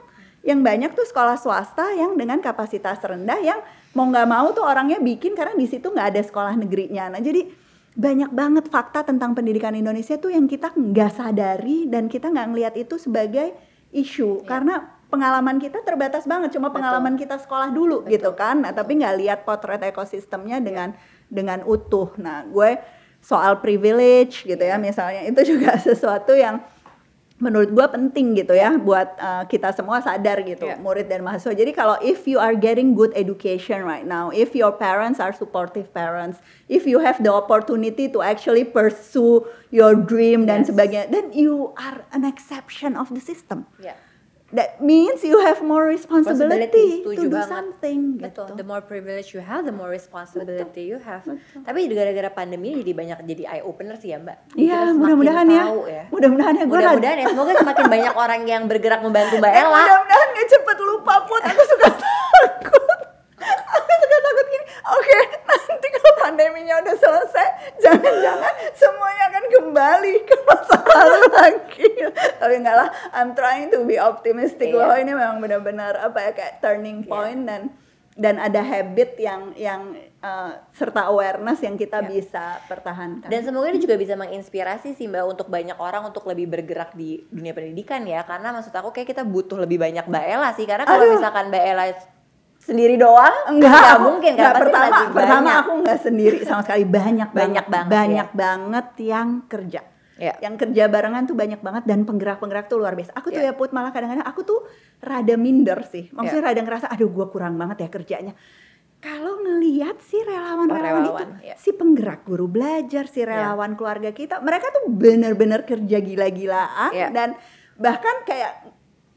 yang banyak tuh sekolah swasta yang dengan kapasitas rendah yang mau nggak mau tuh orangnya bikin karena di situ nggak ada sekolah negerinya nah jadi banyak banget fakta tentang pendidikan Indonesia tuh yang kita nggak sadari dan kita nggak ngelihat itu sebagai isu Iya. karena pengalaman kita terbatas banget cuma Betul. pengalaman kita sekolah dulu Betul. gitu kan nah, tapi nggak lihat potret ekosistemnya dengan dengan utuh nah gue soal privilege gitu ya misalnya itu juga sesuatu yang menurut gua penting gitu ya buat uh, kita semua sadar gitu Iya. murid dan mahasiswa. Jadi kalau if you are getting good education right now, if your parents are supportive parents, if you have the opportunity to actually pursue your dream dan Yes. sebagainya, then you are an exception of the system. Ya. That means you have more Responsibility, responsibility to do banget. something Betul. gitu. The more privilege you have, the more responsibility you have. Betul. Tapi gara-gara pandemi jadi banyak jadi eye opener sih ya Mbak. Iya, mudah-mudahan ya. ya. Mudah-mudahan ya Mudah-mudahan ya. Semoga semakin banyak orang yang bergerak membantu Mbak Eh, Ella. mudah-mudahan gak cepet lupa put aku suka takut aku suka takut gini oke nanti kalau pandeminya udah selesai jangan-jangan semuanya akan kembali ke masa lalu lagi tapi enggak lah I'm trying to be optimistic Iya. bahwa ini memang benar-benar apa ya kayak turning Iya. point dan dan ada habit yang yang uh, serta awareness yang kita Iya. bisa pertahankan. Dan semoga ini juga bisa menginspirasi sih Mbak untuk banyak orang untuk lebih bergerak di dunia pendidikan ya. Karena maksud aku kayak kita butuh lebih banyak Mbak Ella sih. Karena kalau misalkan Mbak Ella sendiri doang, enggak nggak aku- mungkin kan enggak, pertama lagi pertama banyak. aku nggak sendiri sama sekali banyak Banyak banget banget, banyak banget yang kerja Ya. yang kerja barengan tuh banyak banget dan penggerak-penggerak tuh luar biasa aku tuh Ya. ya put malah kadang-kadang aku tuh rada minder sih maksudnya Ya. rada ngerasa aduh gua kurang banget ya kerjanya kalau ngelihat si relawan-relawan itu Relawan, ya. si penggerak guru belajar si relawan keluarga kita mereka tuh bener-bener kerja gila-gilaan Ya. dan bahkan kayak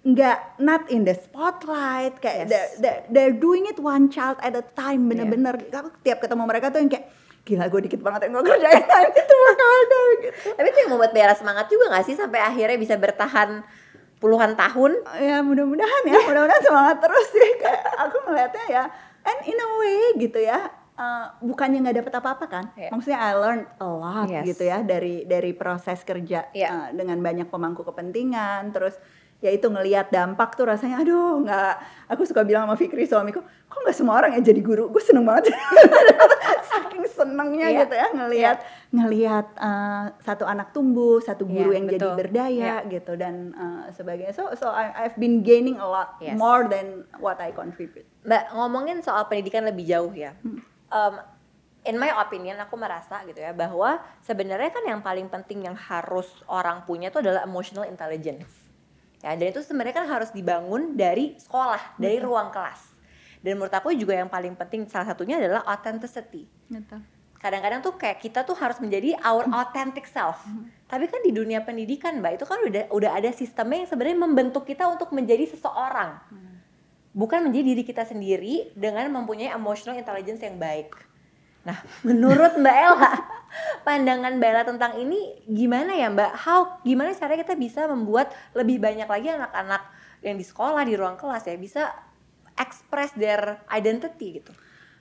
nggak not in the spotlight kayak Yes. they're, they're, they're doing it one child at a time bener-bener aku tiap ketemu mereka tuh yang kayak gila gue dikit banget yang gue kerjain itu makanya gitu Tapi itu yang membuat Bella semangat juga gak sih sampai akhirnya bisa bertahan puluhan tahun? ya mudah-mudahan ya mudah-mudahan semangat terus sih kayak aku ngeliatnya ya and in a way gitu ya uh, bukannya nggak dapet apa-apa kan Iya. maksudnya I learned a lot Yes. gitu ya dari dari proses kerja Iya. uh, dengan banyak pemangku kepentingan terus ya itu ngelihat dampak tuh rasanya aduh nggak aku suka bilang sama Fikri suamiku kok nggak semua orang yang jadi guru gue seneng banget saking senengnya Iya. gitu ya ngelihat ngelihat uh, satu anak tumbuh satu guru Iya, yang jadi betul. berdaya gitu dan uh, sebagainya so so I, I've been gaining a lot Yes. more than what I contribute Mbak ngomongin soal pendidikan lebih jauh ya. Hmm. Um, in my opinion aku merasa gitu ya bahwa sebenarnya kan yang paling penting yang harus orang punya itu adalah emotional intelligence. Ya, dan itu sebenarnya kan harus dibangun dari sekolah, dari ruang kelas. Dan menurut aku juga yang paling penting salah satunya adalah authenticity. kadang-kadang tuh kayak kita tuh harus menjadi our authentic self. Tapi kan di dunia pendidikan, Mbak, itu kan udah udah ada sistemnya yang sebenarnya membentuk kita untuk menjadi seseorang. Bukan menjadi diri kita sendiri dengan mempunyai emotional intelligence yang baik. Nah, menurut Mbak Ella, pandangan Mbak Ella tentang ini gimana ya, Mbak? How gimana caranya kita bisa membuat lebih banyak lagi anak-anak yang di sekolah, di ruang kelas ya bisa express their identity gitu.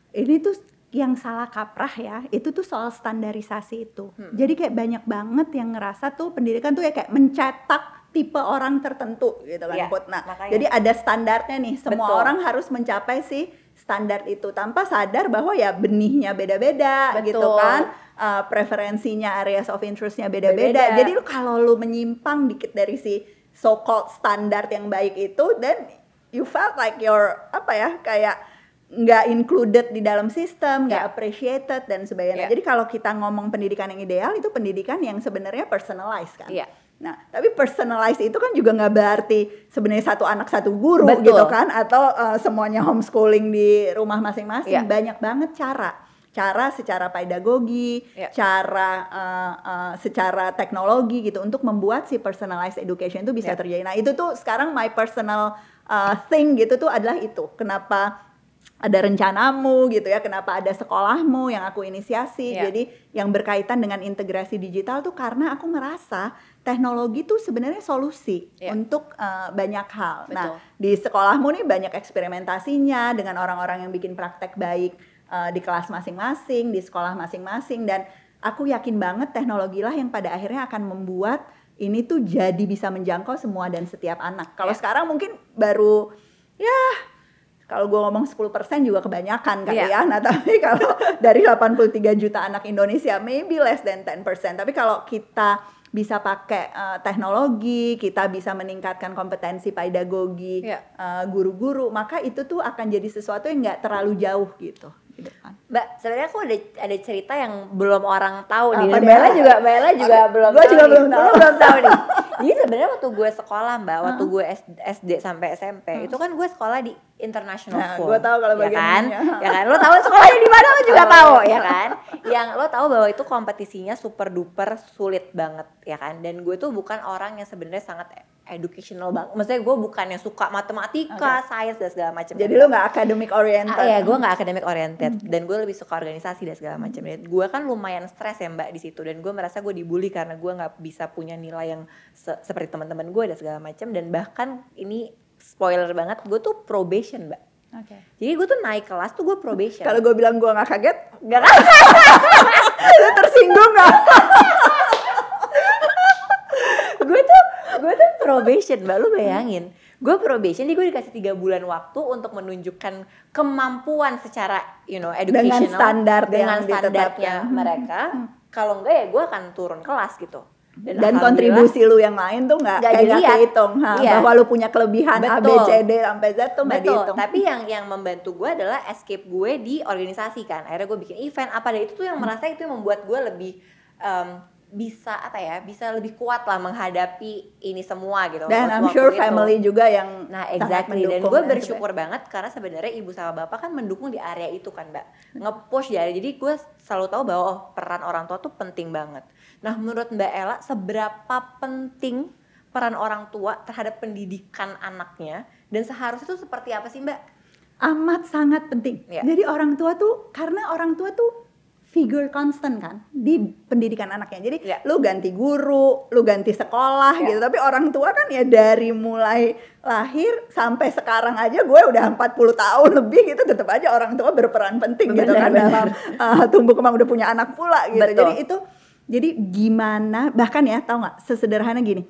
ini tuh yang salah kaprah ya itu tuh soal standarisasi itu Hmm. jadi kayak banyak banget yang ngerasa tuh pendidikan tuh ya kayak mencetak tipe orang tertentu gitu kan Put. nah makanya. jadi ada standarnya nih semua Betul. orang harus mencapai si standar itu tanpa sadar bahwa ya benihnya beda-beda gitu kan Uh, preferensinya areas of interestnya beda-beda jadi lu kalau lu menyimpang dikit dari si so called standar yang baik itu dan you felt like you're apa ya kayak nggak included di dalam sistem, nggak Ya. appreciated dan sebagainya. Ya. Jadi kalau kita ngomong pendidikan yang ideal itu pendidikan yang sebenarnya personalized kan. Iya. Nah, tapi personalized itu kan juga nggak berarti sebenarnya satu anak satu guru Betul. gitu kan, atau uh, semuanya homeschooling di rumah masing-masing. Iya. Banyak banget cara, cara secara pedagogi, Iya. cara uh, uh, secara teknologi gitu untuk membuat si personalized education itu bisa Iya. terjadi. Nah, itu tuh sekarang my personal uh, thing gitu tuh adalah itu. Kenapa ada rencanamu gitu ya, kenapa ada sekolahmu yang aku inisiasi. Iya. Jadi yang berkaitan dengan integrasi digital tuh karena aku merasa teknologi tuh sebenarnya solusi Iya. untuk uh, banyak hal. Nah, Betul. di sekolahmu nih banyak eksperimentasinya dengan orang-orang yang bikin praktek baik uh, di kelas masing-masing, di sekolah masing-masing dan aku yakin banget teknologi lah yang pada akhirnya akan membuat ini tuh jadi bisa menjangkau semua dan setiap anak. Kalau Iya. sekarang mungkin baru ya kalau gue ngomong 10% juga kebanyakan kali Iya. ya. Nah, tapi kalau dari 83 juta anak Indonesia maybe less than 10%. Tapi kalau kita bisa pakai uh, teknologi, kita bisa meningkatkan kompetensi pedagogi Iya. uh, guru-guru, maka itu tuh akan jadi sesuatu yang nggak terlalu jauh gitu depan. Mbak, sebenarnya aku ada ada cerita yang belum orang tahu nih. Dia? Bella juga Bella juga belum tahu juga nih. belum tahu. Lu belum tahu nih. Jadi sebenarnya waktu gue sekolah, Mbak, waktu gue SD sampai SMP, itu kan gue sekolah di international Nah, school. gua tahu kalau ya bagian kan? ininya. Ya kan? Lo tahu sekolahnya di mana lo juga tahu, ya kan? Yang lo tahu bahwa itu kompetisinya super duper sulit banget, ya kan? Dan gue tuh bukan orang yang sebenarnya sangat educational banget. Maksudnya gue bukan yang suka matematika, sains dan segala macam. Jadi lu nggak academic oriented. Ah, iya, gue nggak academic oriented dan gue lebih suka organisasi dan segala macam. Dan gue kan lumayan stres ya mbak di situ dan gue merasa gue dibully karena gue nggak bisa punya nilai yang se- seperti teman-teman gue dan segala macam. Dan bahkan ini spoiler banget, gue tuh probation mbak. Oke. Jadi gue tuh naik kelas tuh gue probation. Kalau gue bilang gue nggak kaget, nggak kan? lu tersinggung nggak? gue tuh gue tuh probation mbak. Lu bayangin. Gue probation nih gue dikasih tiga bulan waktu untuk menunjukkan kemampuan secara you know educational Dengan standar dengan yang standarnya ditetapkan. mereka. Kalau enggak ya gue akan turun kelas gitu. Dan alhamdulillah- kontribusi lu yang lain tuh nggak kayak ha, Iya. bahwa lu punya kelebihan A B. C D sampai Z tuh nggak dihitung. Tapi yang yang membantu gue adalah escape gue di organisasi kan. Akhirnya gue bikin event. Apa dan itu tuh yang merasa itu yang membuat gue lebih em, bisa apa ya, bisa lebih kuat lah menghadapi ini semua gitu. dan I'm sure itu. family juga yang Nah exactly dan gue dan bersyukur banget karena sebenarnya ibu sama bapak kan mendukung di area itu kan mbak nge-push ya jadi gue selalu tahu bahwa oh, peran orang tua tuh penting banget. Nah menurut mbak Ella seberapa penting peran orang tua terhadap pendidikan anaknya dan seharusnya itu seperti apa sih mbak? amat sangat penting. Iya. Jadi orang tua tuh karena orang tua tuh figure constant kan di pendidikan anaknya. Jadi Iya. lu ganti guru, lu ganti sekolah Iya. gitu. Tapi orang tua kan ya dari mulai lahir sampai sekarang aja gue udah 40 tahun lebih gitu tetap aja orang tua berperan penting gitu Benar, kan benar. dalam uh, tumbuh kembang udah punya anak pula gitu. Betul. Jadi itu jadi gimana bahkan ya tahu nggak sesederhana gini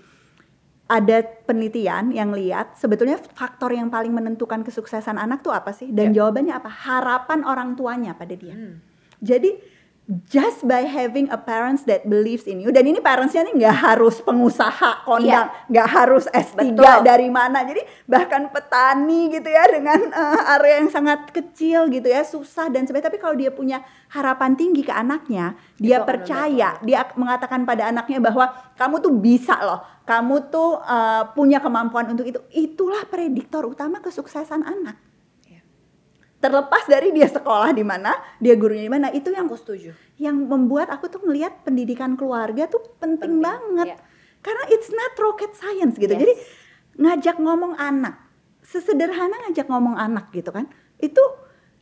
ada penelitian yang lihat sebetulnya faktor yang paling menentukan kesuksesan anak tuh apa sih? Dan Ya. jawabannya apa? Harapan orang tuanya pada dia. Hmm. Jadi just by having a parents that believes in you dan ini parentsnya nih nggak harus pengusaha kondang, nggak harus S3 Iya. Betul. dari mana. Jadi bahkan petani gitu ya dengan eh, area yang sangat kecil gitu ya, susah dan sebagainya. Tapi kalau dia punya harapan tinggi ke anaknya, dia percaya, dia mengatakan pada anaknya bahwa kamu tuh bisa loh, kamu tuh eh, punya kemampuan untuk itu. Itulah prediktor utama kesuksesan anak. Terlepas dari dia sekolah di mana, dia gurunya di mana, itu yang Aku setuju. yang membuat aku tuh melihat pendidikan keluarga tuh penting, Penting, banget. iya. Karena it's not rocket science gitu. Yes. Jadi ngajak ngomong anak, sesederhana ngajak ngomong anak gitu kan. Itu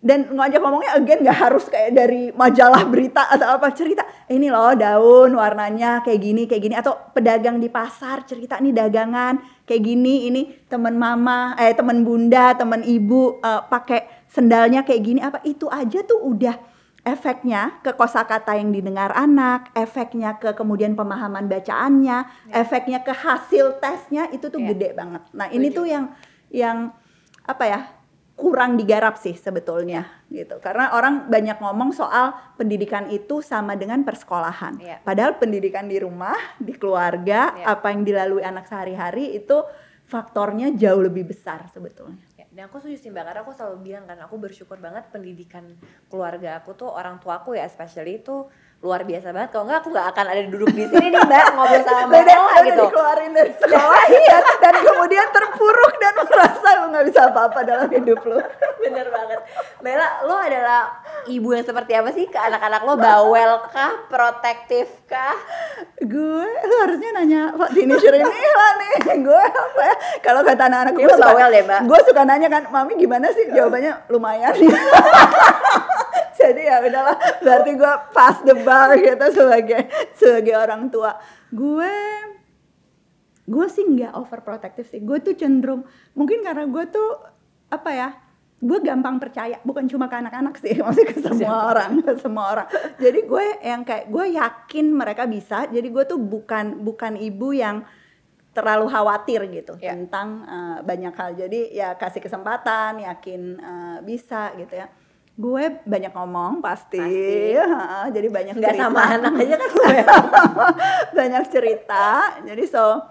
dan ngajak ngomongnya again nggak harus kayak dari majalah berita atau apa cerita ini loh daun warnanya kayak gini kayak gini atau pedagang di pasar cerita nih dagangan kayak gini ini teman mama eh teman bunda teman ibu eh, pakai sendalnya kayak gini apa itu aja tuh udah efeknya ke kosakata yang didengar anak, efeknya ke kemudian pemahaman bacaannya, efeknya ke hasil tesnya itu tuh Ya. gede banget. Nah, ini tuh yang yang apa ya? kurang digarap sih sebetulnya gitu. Karena orang banyak ngomong soal pendidikan itu sama dengan persekolahan. Ya. Padahal pendidikan di rumah, di keluarga, Ya. apa yang dilalui anak sehari-hari itu faktornya jauh lebih besar sebetulnya. Dan aku setuju sih mbak karena aku selalu bilang kan aku bersyukur banget pendidikan keluarga aku tuh orang tua aku ya especially itu luar biasa banget kalau nggak aku nggak akan ada duduk di sini nih mbak ngobrol sama mbak Udah, Ella gitu dikeluarin dari sekolah dan, dan kemudian terpuruk dan merasa lu nggak bisa apa-apa dalam hidup lu. bener banget mbak Ella lo adalah ibu yang seperti apa sih ke anak-anak lo bawel kah protektif kah Gue, lu harusnya nanya Pak ini lah nih. Gue apa ya? Kalau kata anak-anak gue suka, bawel deh, Mbak. gue suka nanya kan, mami gimana sih? Jawabannya lumayan. Jadi ya udahlah, berarti gue pass the bar gitu sebagai sebagai orang tua. Gue gue sih nggak overprotective sih. Gue tuh cenderung mungkin karena gue tuh apa ya gue gampang percaya. Bukan cuma ke anak-anak sih maksudnya ke semua orang ke semua orang. Jadi gue yang kayak gue yakin mereka bisa. Jadi gue tuh bukan bukan ibu yang terlalu khawatir gitu Ya. tentang eh, banyak hal. Jadi ya kasih kesempatan yakin eh, bisa gitu ya gue banyak ngomong pasti, Pasti. Ha, jadi banyak nggak cerita. sama anak aja kan gue banyak cerita jadi so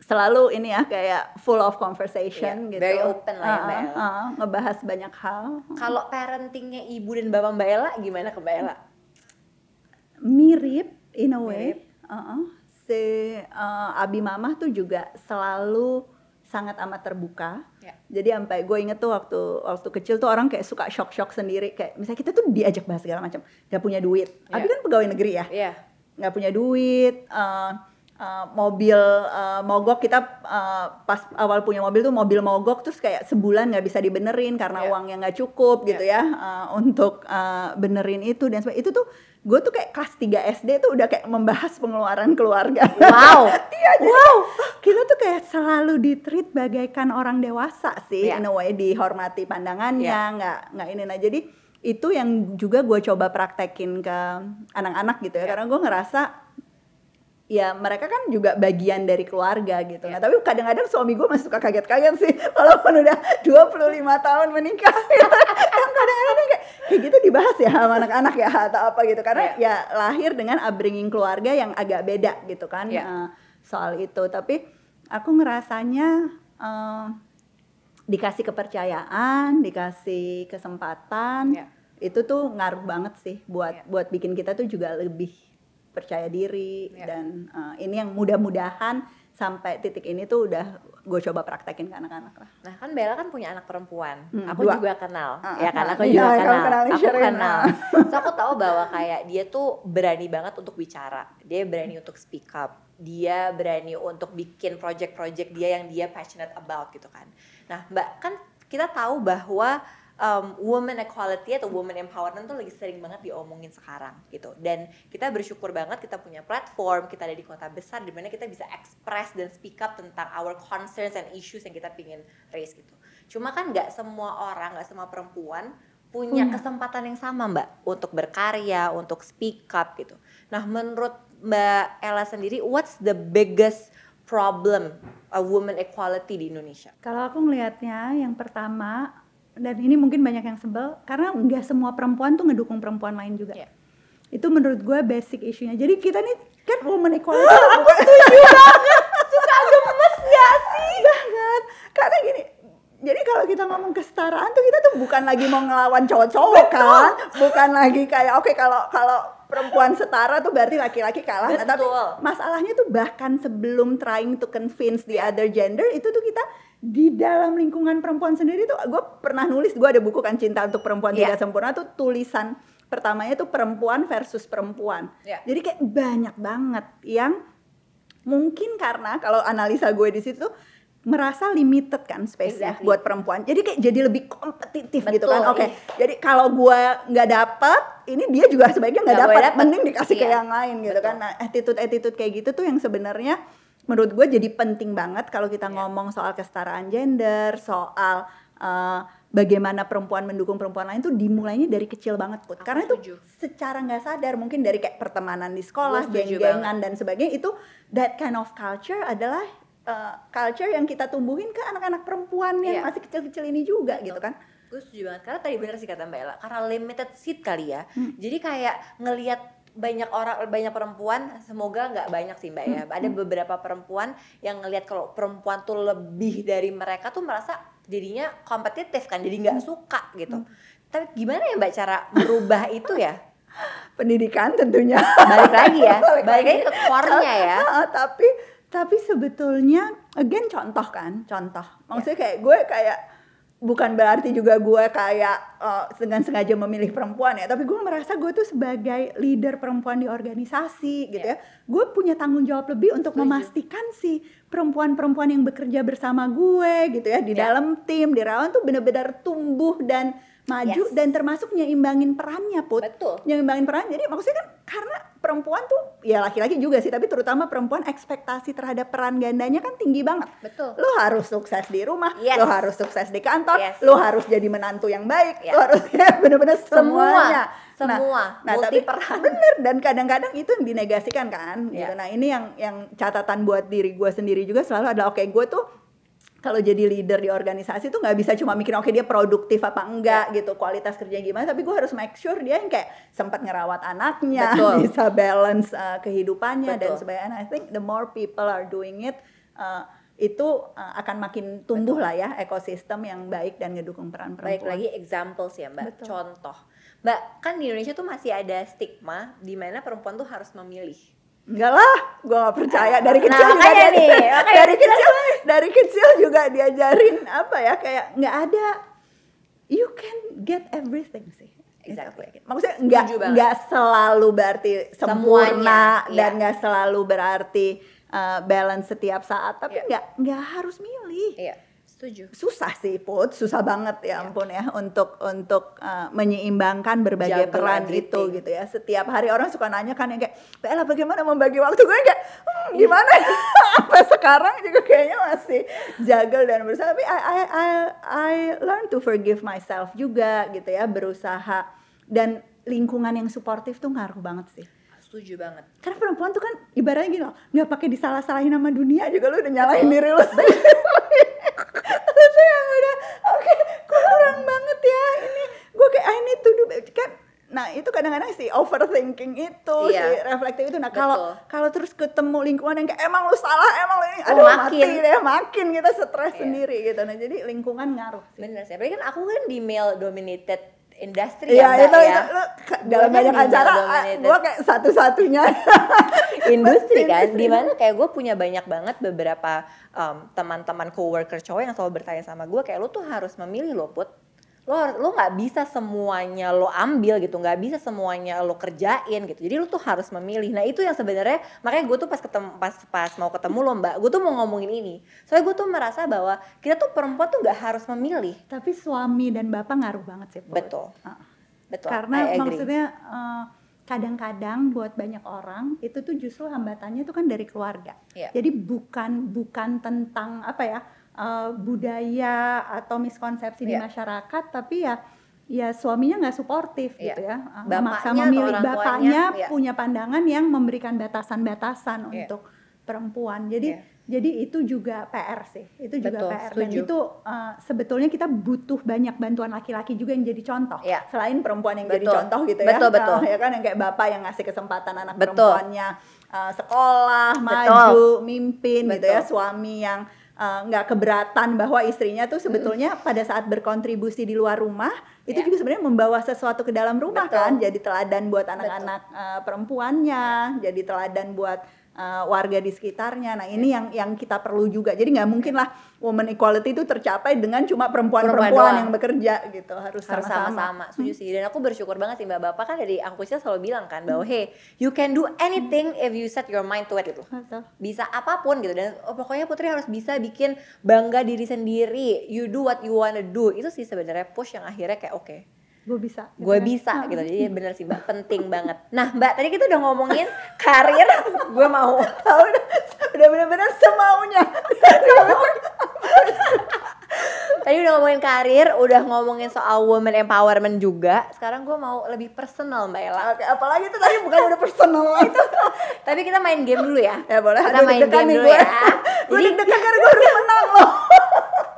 selalu ini ya kayak full of conversation Iya, gitu very open lah ya, Mbak Ella. uh, ngebahas banyak hal kalau parentingnya ibu dan bapak mbak Ella gimana ke mbak Ella mirip in a way Mirip. Uh-uh. si uh, abi mamah tuh juga selalu sangat amat terbuka. Ya. jadi sampai gue inget tuh waktu waktu kecil tuh orang kayak suka shock shock sendiri. Kayak misalnya kita tuh diajak bahas segala macam gak punya duit. Ya. abi kan pegawai negeri ya? Iya nggak punya duit eh, eh, mobil eh, mogok. Kita eh, pas awal punya mobil tuh mobil mogok terus kayak sebulan nggak bisa dibenerin karena Ya. uangnya nggak cukup gitu ya eh, untuk eh, benerin itu dan sebagainya. Itu tuh gue tuh kayak kelas 3 SD tuh udah kayak membahas pengeluaran keluarga wow Iya, jadi kita tuh kayak selalu ditreat bagaikan orang dewasa sih, Iya. in a way dihormati pandangannya, Iya. nggak nggak ini nah jadi itu yang juga gue coba praktekin ke anak-anak gitu ya, Iya. karena gue ngerasa ya mereka kan juga bagian dari keluarga gitu. Iya. Nah, tapi kadang-kadang suami gue masih suka kaget-kaget sih walaupun udah 25 tahun menikah. Gitu. Kan kadang-kadang kayak kayak gitu dibahas ya sama anak-anak ya atau apa gitu karena ya lahir dengan upbringing keluarga yang agak beda gitu kan Iya. eh, soal itu. Tapi aku ngerasanya eh, dikasih kepercayaan, dikasih kesempatan, Iya. itu tuh ngaruh banget sih buat Iya. buat bikin kita tuh juga lebih percaya diri Iya. dan uh, ini yang mudah-mudahan sampai titik ini tuh udah gue coba praktekin ke anak-anak lah. Nah kan Bella kan punya anak perempuan, Hmm, aku dua. juga kenal, Ah, ya kan ah, aku juga kamu kenal, kenalin aku kenal. So aku tahu bahwa kayak dia tuh berani banget untuk bicara, dia berani untuk speak up, dia berani untuk bikin project-project dia yang dia passionate about gitu kan. Nah Mbak kan kita tahu bahwa um, woman equality atau woman empowerment tuh lagi sering banget diomongin sekarang gitu. Dan kita bersyukur banget kita punya platform kita ada di kota besar di mana kita bisa express dan speak up tentang our concerns and issues yang kita pingin raise gitu. Cuma kan nggak semua orang nggak semua perempuan punya Punya. kesempatan yang sama mbak untuk berkarya untuk speak up gitu. Nah menurut mbak Ella sendiri what's the biggest problem a woman equality di Indonesia? Kalau aku ngelihatnya yang pertama dan ini mungkin banyak yang sebel karena nggak semua perempuan tuh ngedukung perempuan lain juga. Iya. Itu menurut gue basic isunya. Jadi kita nih kan woman equality. aku suka gemes gak sih banget karena gini jadi kalau kita ngomong kesetaraan tuh kita tuh bukan lagi mau ngelawan cowok-cowok kan bukan lagi kayak oke kalau kalau perempuan setara tuh berarti laki-laki kalah Nah, tapi Betul. masalahnya tuh bahkan sebelum trying to convince the other gender itu tuh kita di dalam lingkungan perempuan sendiri tuh gue pernah nulis gue ada buku kan cinta untuk perempuan Iya. tidak sempurna tuh tulisan pertamanya tuh perempuan versus perempuan Iya. jadi kayak banyak banget yang mungkin karena kalau analisa gue di situ merasa limited kan space-nya Exactly. buat perempuan. Jadi kayak jadi lebih kompetitif gitu Betul, kan. Oke. iya. Jadi kalau gue nggak dapat, ini dia juga sebaiknya nggak dapet. Mending dikasih ke Iya. yang lain gitu Betul. kan. Nah, attitude-attitude kayak gitu tuh yang sebenarnya menurut gue jadi penting banget kalau kita Iya. ngomong soal kesetaraan gender, soal eh, bagaimana perempuan mendukung perempuan lain tuh dimulainya dari kecil banget put. Aku Karena itu secara nggak sadar mungkin dari kayak pertemanan di sekolah, geng-gengan dan sebagainya itu that kind of culture adalah uh, culture yang kita tumbuhin ke anak-anak perempuan yang Iya. masih kecil-kecil ini juga gitu kan. gue setuju banget karena tadi bener sih kata Mbak Ella karena limited seat kali ya Hmm. jadi kayak ngelihat banyak orang banyak perempuan semoga nggak banyak sih Mbak ya Hmm. ada beberapa perempuan yang ngelihat kalau perempuan tuh lebih dari mereka tuh merasa jadinya kompetitif kan jadi Hmm. nggak suka gitu tapi gimana ya Mbak cara merubah itu ya Pendidikan tentunya. balik lagi ya Balik balik lagi ke core-nya ya tapi tapi sebetulnya again contoh kan, contoh. Maksudnya kayak gue kayak bukan berarti juga gue kayak eh, dengan sengaja memilih perempuan ya, tapi gue merasa gue tuh sebagai leader perempuan di organisasi gitu ya. Gue punya tanggung jawab lebih untuk Setuju. memastikan si perempuan-perempuan yang bekerja bersama gue gitu ya di Ya. dalam tim di relawan tuh benar-benar tumbuh dan maju Yes. dan termasuk nyeimbangin perannya put betul nyeimbangin peran jadi maksudnya kan karena perempuan tuh ya laki-laki juga sih tapi terutama perempuan ekspektasi terhadap peran gandanya kan tinggi banget betul lo harus sukses di rumah Yes. lo harus sukses di kantor Yes. lo harus jadi menantu yang baik Ya. lo harus ya bener-bener semua semuanya semua nah multi tapi peran bener dan kadang-kadang itu yang dinegasikan kan gitu Ya. nah ini yang yang catatan buat diri gue sendiri juga selalu adalah oke gue tuh kalau jadi leader di organisasi tuh nggak bisa cuma mikir oke dia produktif apa enggak Ya. gitu kualitas kerja gimana tapi gue harus make sure dia yang kayak sempat ngerawat anaknya Betul. bisa balance uh, kehidupannya dan Betul. sebagainya And I think the more people are doing it uh, itu uh, akan makin tumbuh lah ya ekosistem yang baik dan ngedukung peran perempuan Baik lagi examples ya Mbak, Betul. contoh. Mbak, kan di Indonesia tuh masih ada stigma di mana perempuan tuh harus memilih. Enggak lah, gue gak percaya. Dari Nah, kecil juga makanya dia- nih, makanya dari kecil dari kecil juga diajarin apa ya kayak nggak ada you can get everything sih. Exactly. Maksudnya nggak nggak selalu berarti sempurna Semuanya, dan nggak selalu berarti uh, balance setiap saat, tapi Iya. nggak nggak harus milih. Iya, setuju. susah sih put. Susah banget ya Iya. ampun ya untuk untuk uh, menyeimbangkan berbagai Juggle peran everything. itu gitu ya. Setiap hari orang suka nanya kan yang kayak Bella bagaimana membagi waktu? Gue kayak "Hmm, gimana apa sekarang juga kayaknya masih juggle dan berusaha. Tapi I I I, I learn to forgive myself juga gitu ya berusaha. Dan lingkungan yang suportif tuh ngaruh banget sih setuju banget Karena perempuan tuh kan ibaratnya gini loh, nggak pakai disalah-salahin sama dunia juga lu udah nyalahin diri sendiri. Terus yang udah, oke, kok kurang banget ya ini. Gue kayak I need to do better." kan. Nah itu kadang-kadang si overthinking itu, Iya. si reflektif itu. Nah kalau kalau terus ketemu lingkungan yang kayak emang lu salah, emang lu ini, Oh, aduh makin. mati deh, makin kita stres Iya. sendiri gitu. Nah jadi lingkungan ngaruh. sih. bener sih apalagi kan aku kan di male dominated industry Iya ya mbak itu, ya itu ke- dalam kan banyak acara dominated. gue kayak satu-satunya industri kan Industri. di mana kayak gue punya banyak banget beberapa um, teman-teman coworker cowok yang selalu bertanya sama gue kayak lu tuh harus memilih lo put lo lo nggak bisa semuanya lo ambil gitu nggak bisa semuanya lo kerjain gitu jadi lo tuh harus memilih nah itu yang sebenarnya makanya gue tuh pas ketemu pas pas mau ketemu lo mbak gue tuh mau ngomongin ini soalnya gue tuh merasa bahwa kita tuh perempuan tuh nggak harus memilih tapi suami dan bapak ngaruh banget sih Put. betul Ah. betul karena I agree. maksudnya eh, kadang-kadang buat banyak orang itu tuh justru hambatannya itu kan dari keluarga Iya. jadi bukan bukan tentang apa ya eh, budaya atau miskonsepsi di Iya. masyarakat tapi ya ya suaminya nggak suportif Iya. gitu ya Eh, Bapaknya memaksa memilih orang tuanya, bapaknya iya. punya pandangan yang memberikan batasan-batasan Iya. untuk perempuan jadi Iya. jadi itu juga PR sih itu juga Betul, PR dan setuju. itu uh, sebetulnya kita butuh banyak bantuan laki-laki juga yang jadi contoh Iya. selain perempuan yang jadi Betul. contoh gitu ya Betul, betul. Uh, ya kan yang kayak bapak yang ngasih kesempatan anak Betul. perempuannya uh, sekolah Betul. maju mimpin gitu ya Betul. suami yang uh, nggak keberatan bahwa istrinya tuh sebetulnya pada saat berkontribusi di luar rumah itu Iya. juga sebenarnya membawa sesuatu ke dalam rumah Betul. kan jadi teladan buat anak-anak uh, perempuannya jadi teladan buat uh, warga di sekitarnya. Nah ini yang yang kita perlu juga. Jadi nggak mungkin lah woman equality itu tercapai dengan cuma Perempuan perempuan-perempuan yang bekerja gitu. Harus sama-sama. sama-sama. Setuju sih. Dan aku bersyukur banget sih mbak bapak kan dari aku kecil selalu bilang kan bahwa hey you can do anything if you set your mind to it gitu. Bisa apa pun gitu. Dan oh, pokoknya putri harus bisa bikin bangga diri sendiri. You do what you wanna do. Itu sih sebenarnya push yang akhirnya kayak oke gue bisa gitu gue kan. bisa gitu. Jadi bener sih mbak. Penting banget. Nah mbak tadi kita udah ngomongin karir. Gue mau. Tahu udah benar-benar semaunya. Tadi udah ngomongin karir udah ngomongin soal woman empowerment juga. Sekarang gue mau lebih personal mbak Ella. Oke, apalagi itu tadi bukan udah personal. Itu. Tapi kita main game dulu ya. Ya boleh. Kita main game dulu gue ya. Gue deg-degan karena gue harus menang loh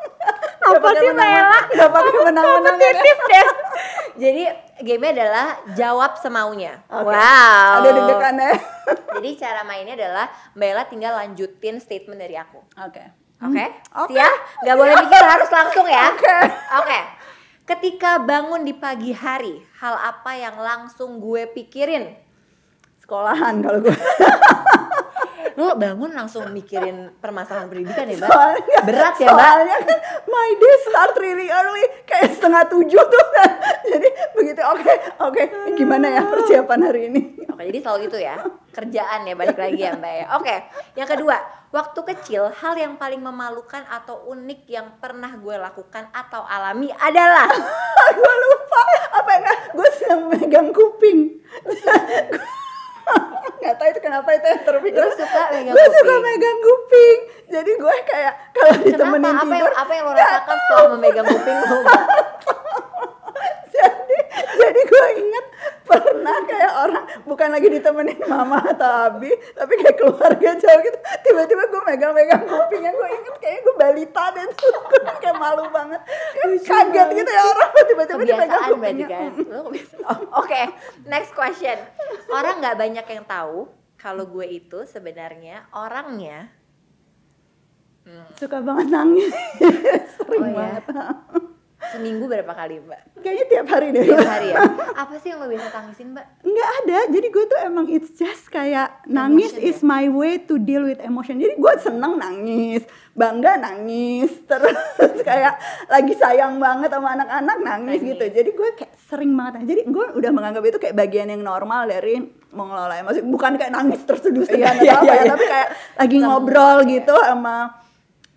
apa sih Ella udah pakai menang-menang ya. kompetitif deh jadi gamenya adalah jawab semaunya Oke. wow ada deg-degan ya jadi cara mainnya adalah mbak Ella tinggal lanjutin statement dari aku oke Oke, Oke. siap? Gak boleh mikir harus langsung ya. Oke. Oke. Ketika bangun di pagi hari, hal apa yang langsung gue pikirin? sekolahan kalau gue Lu bangun langsung mikirin permasalahan pendidikan ya, Mbak? soalnya Berat ya, Mbak? soalnya kan my day start really early. Kayak setengah tujuh tuh. Kan jadi begitu oke oke. Gimana ya persiapan hari ini? Oke, jadi selalu gitu ya. Kerjaan ya, balik lagi ya, Mbak ya. Oke, yang kedua, waktu kecil hal yang paling memalukan atau unik yang pernah gue lakukan atau alami adalah gue lupa. Apa enggak gue sedang megang kuping nggak tahu itu kenapa itu yang terpikir Lu suka megang gue suka megang kuping jadi gue kayak kalau ditemenin? Apa yang, tidur apa yang lo rasakan setelah memegang kuping lo? jadi gue inget pernah kayak orang bukan lagi ditemenin mama atau abi tapi kayak keluarga jauh gitu. Tiba-tiba gue megang-megang kupingnya gue inget kayak gue balita deh. Tuh kayak malu banget. Kaget gitu ya orang. Tiba-tiba dipegang kupingnya kan. Oh, oke. Next question. Orang nggak banyak yang tahu kalau gue itu sebenarnya orangnya hmm, suka banget nangis. Sering Oh, iya? banget seminggu berapa kali mbak? Kayaknya tiap hari deh. Tiap hari ya? Apa sih yang lo biasa tangisin mbak? Nggak ada. Jadi gue tuh emang it's just kayak nangis Emotion ya? is my way to deal with emotion. Jadi gue seneng nangis bangga nangis terus kayak lagi sayang banget sama anak-anak nangis, Nangis. gitu jadi gue kayak sering banget jadi gue udah menganggap itu kayak bagian yang normal dari mengelola emosi. Bukan kayak nangis terseduh-seduh Iya, atau iya, apa iya, ya iya. tapi kayak lagi ngobrol iya. gitu sama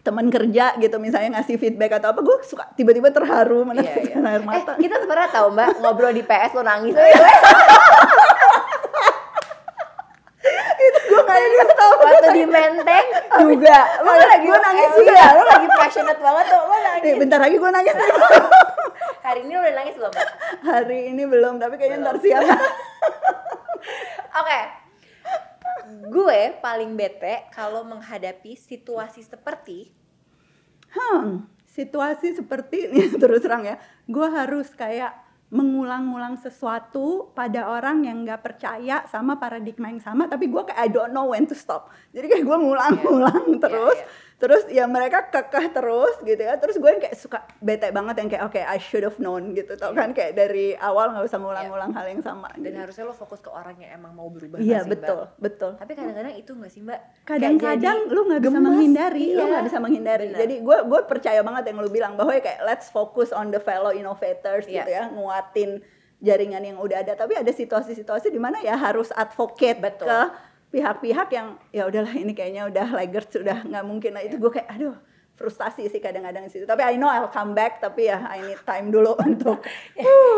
teman kerja gitu misalnya ngasih feedback atau apa gue suka tiba-tiba terharu Iya, iya. meneteskan air eh mata kita pernah tahu mbak ngobrol di PS lo nangis. Gue nggak ingat tau waktu di Menteng juga. Lo Iya, lagi gua nangis eh, juga. iya, lo lagi passionate banget tuh lo nangis. Bentar lagi gue nangis. Hari ini lo udah nangis belum mbak? Hari ini belum, tapi kayaknya ntar siang. Oke, gue paling bete kalau menghadapi situasi seperti Hmm, situasi seperti ini terus terang ya, gue harus kayak mengulang-ulang sesuatu pada orang yang nggak percaya sama paradigma yang sama, tapi gue kayak I don't know when to stop. Jadi kayak gue ngulang-ngulang terus, yeah. Terus ya mereka kekeh terus gitu ya. Terus gue yang kayak suka bete banget yang kayak oke I should have known gitu, tau kan kayak dari awal nggak usah ngulang-ngulang hal yang sama. dan gitu. harusnya lo fokus ke orang yang emang mau berubah Iya sih, betul Mbak? betul. tapi kadang-kadang itu nggak sih mbak kadang-kadang lu nggak bisa menghindari Iya. nggak bisa menghindari Benar. jadi gue gue percaya banget yang lu bilang bahwa ya kayak let's focus on the fellow innovators Iya. gitu ya nguatin jaringan yang udah ada tapi ada situasi-situasi di mana ya harus advocate Betul. ke pihak-pihak yang ya udahlah ini kayaknya udah laggard sudah nggak mungkin lah itu Iya. gue kayak aduh frustasi sih kadang-kadang di situ tapi I know I'll come back tapi ya I need time dulu untuk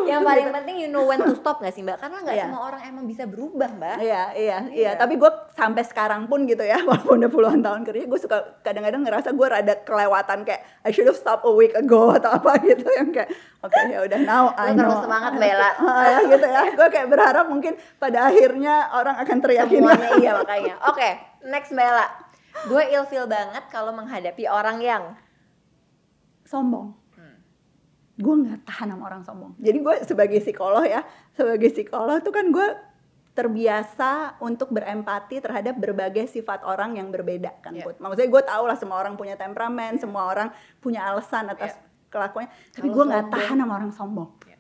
yang paling penting you know when to stop nggak sih mbak karena nggak Iya. semua orang emang bisa berubah mbak Iya, iya, iya. Iya. Tapi gue sampai sekarang pun gitu ya, walaupun udah puluhan tahun kerja, gue suka kadang-kadang ngerasa gue rada kelewatan kayak I should have stopped a week ago atau apa gitu yang kayak oke ya udah now I know. terus semangat, Bella. Ya, gitu ya. Gue kayak berharap mungkin pada akhirnya orang akan teriakin. semuanya iya makanya oke next Bella gue ilfeel banget kalau menghadapi orang yang sombong. Hmm. Gue nggak tahan sama orang sombong. Jadi gue sebagai psikolog ya, sebagai psikolog tuh kan gue terbiasa untuk berempati terhadap berbagai sifat orang yang berbeda kan Iya. Put. Maksudnya gue tau lah semua orang punya temperamen, semua orang punya alasan atas kelakuannya. Tapi gue nggak tahan sama orang sombong. Iya.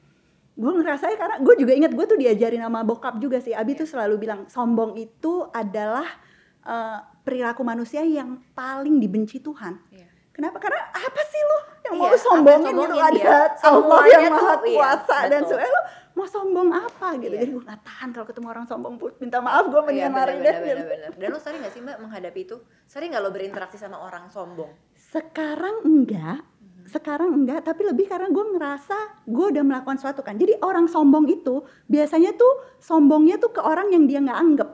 Gue ngerasanya karena gue juga ingat gue tuh diajarin sama bokap juga sih. Abi tuh selalu bilang sombong itu adalah eh, perilaku manusia yang paling dibenci Tuhan. Iya. Kenapa? Karena apa sih lu yang Iya, mau lu sombongin gitu ada iya. Allah yang tuh, maha iya, kuasa dan betul. sebagainya lu mau sombong apa gitu. Iya. Jadi gue gak tahan kalau ketemu orang sombong minta maaf gue Iya, mendingan lari deh. Dan lo sering gak sih mbak menghadapi itu? Sering gak lo berinteraksi sama orang sombong? Sekarang enggak, sekarang enggak, tapi lebih karena gue ngerasa gue udah melakukan sesuatu kan. Jadi orang sombong itu biasanya tuh sombongnya tuh ke orang yang dia nggak anggap.